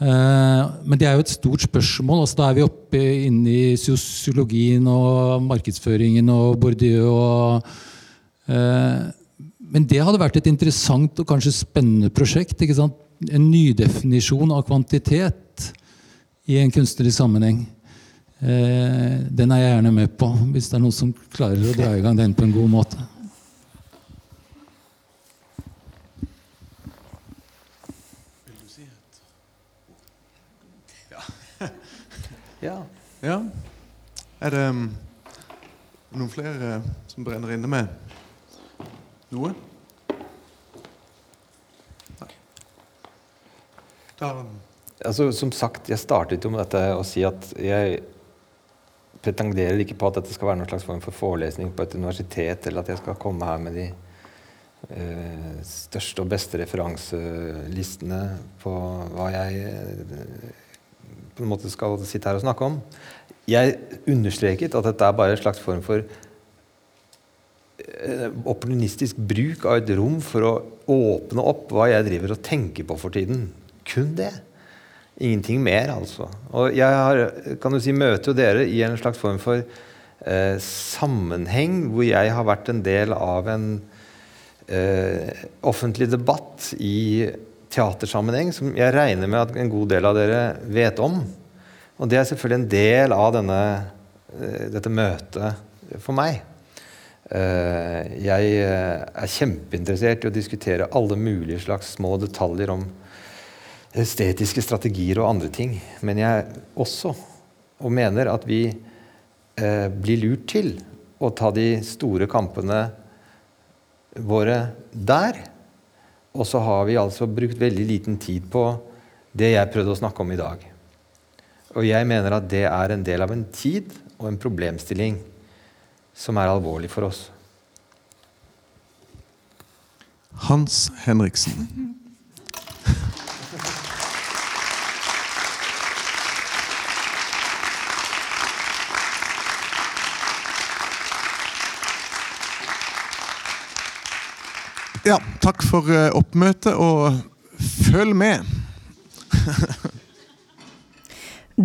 Eh, men det er jo et stort spørsmål. altså Da er vi oppe inne i sosiologien og markedsføringen og Bourdieu. og eh, Men det hadde vært et interessant og kanskje spennende prosjekt. En nydefinisjon av kvantitet i en kunstnerisk sammenheng. Eh, den er jeg gjerne med på, hvis det er noen som klarer å dra i gang den på en god måte. Ja. Ja. Er det um, noen flere eh, som brenner inne med noe? Nei. Da Altså, som sagt, jeg startet jo med dette å si at jeg pretenderer ikke på at dette skal være noen slags form for forelesning på et universitet, eller at jeg skal komme her med de uh, største og beste referanselistene på hva jeg uh, på en måte skal sitte her og snakke om. Jeg understreket at dette er bare en slags form for eh, opportunistisk bruk av et rom for å åpne opp hva jeg driver og tenker på for tiden. Kun det. Ingenting mer, altså. Og jeg har, kan du si, møter jo dere i en slags form for eh, sammenheng hvor jeg har vært en del av en eh, offentlig debatt i teatersammenheng som jeg regner med at en god del av dere vet om. Og det er selvfølgelig en del av denne, eh, dette møtet for meg. Eh, jeg eh, er kjempeinteressert i å diskutere alle mulige slags små detaljer om estetiske strategier og andre ting. Men jeg også og mener at vi blir lurt til å ta de store kampene våre der. Og så har vi altså brukt veldig liten tid på det jeg prøvde å snakke om i dag. Og jeg mener at det er en del av en tid og en problemstilling som er alvorlig for oss. Hans Henriksen. Ja, takk for eh, oppmøtet, og følg med.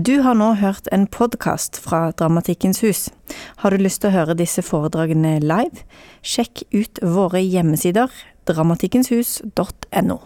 Du har nå hørt en podkast fra Dramatikkens hus. Har du lyst til å høre disse foredragene live? Sjekk ut våre hjemmesider dramatikkenshus.no.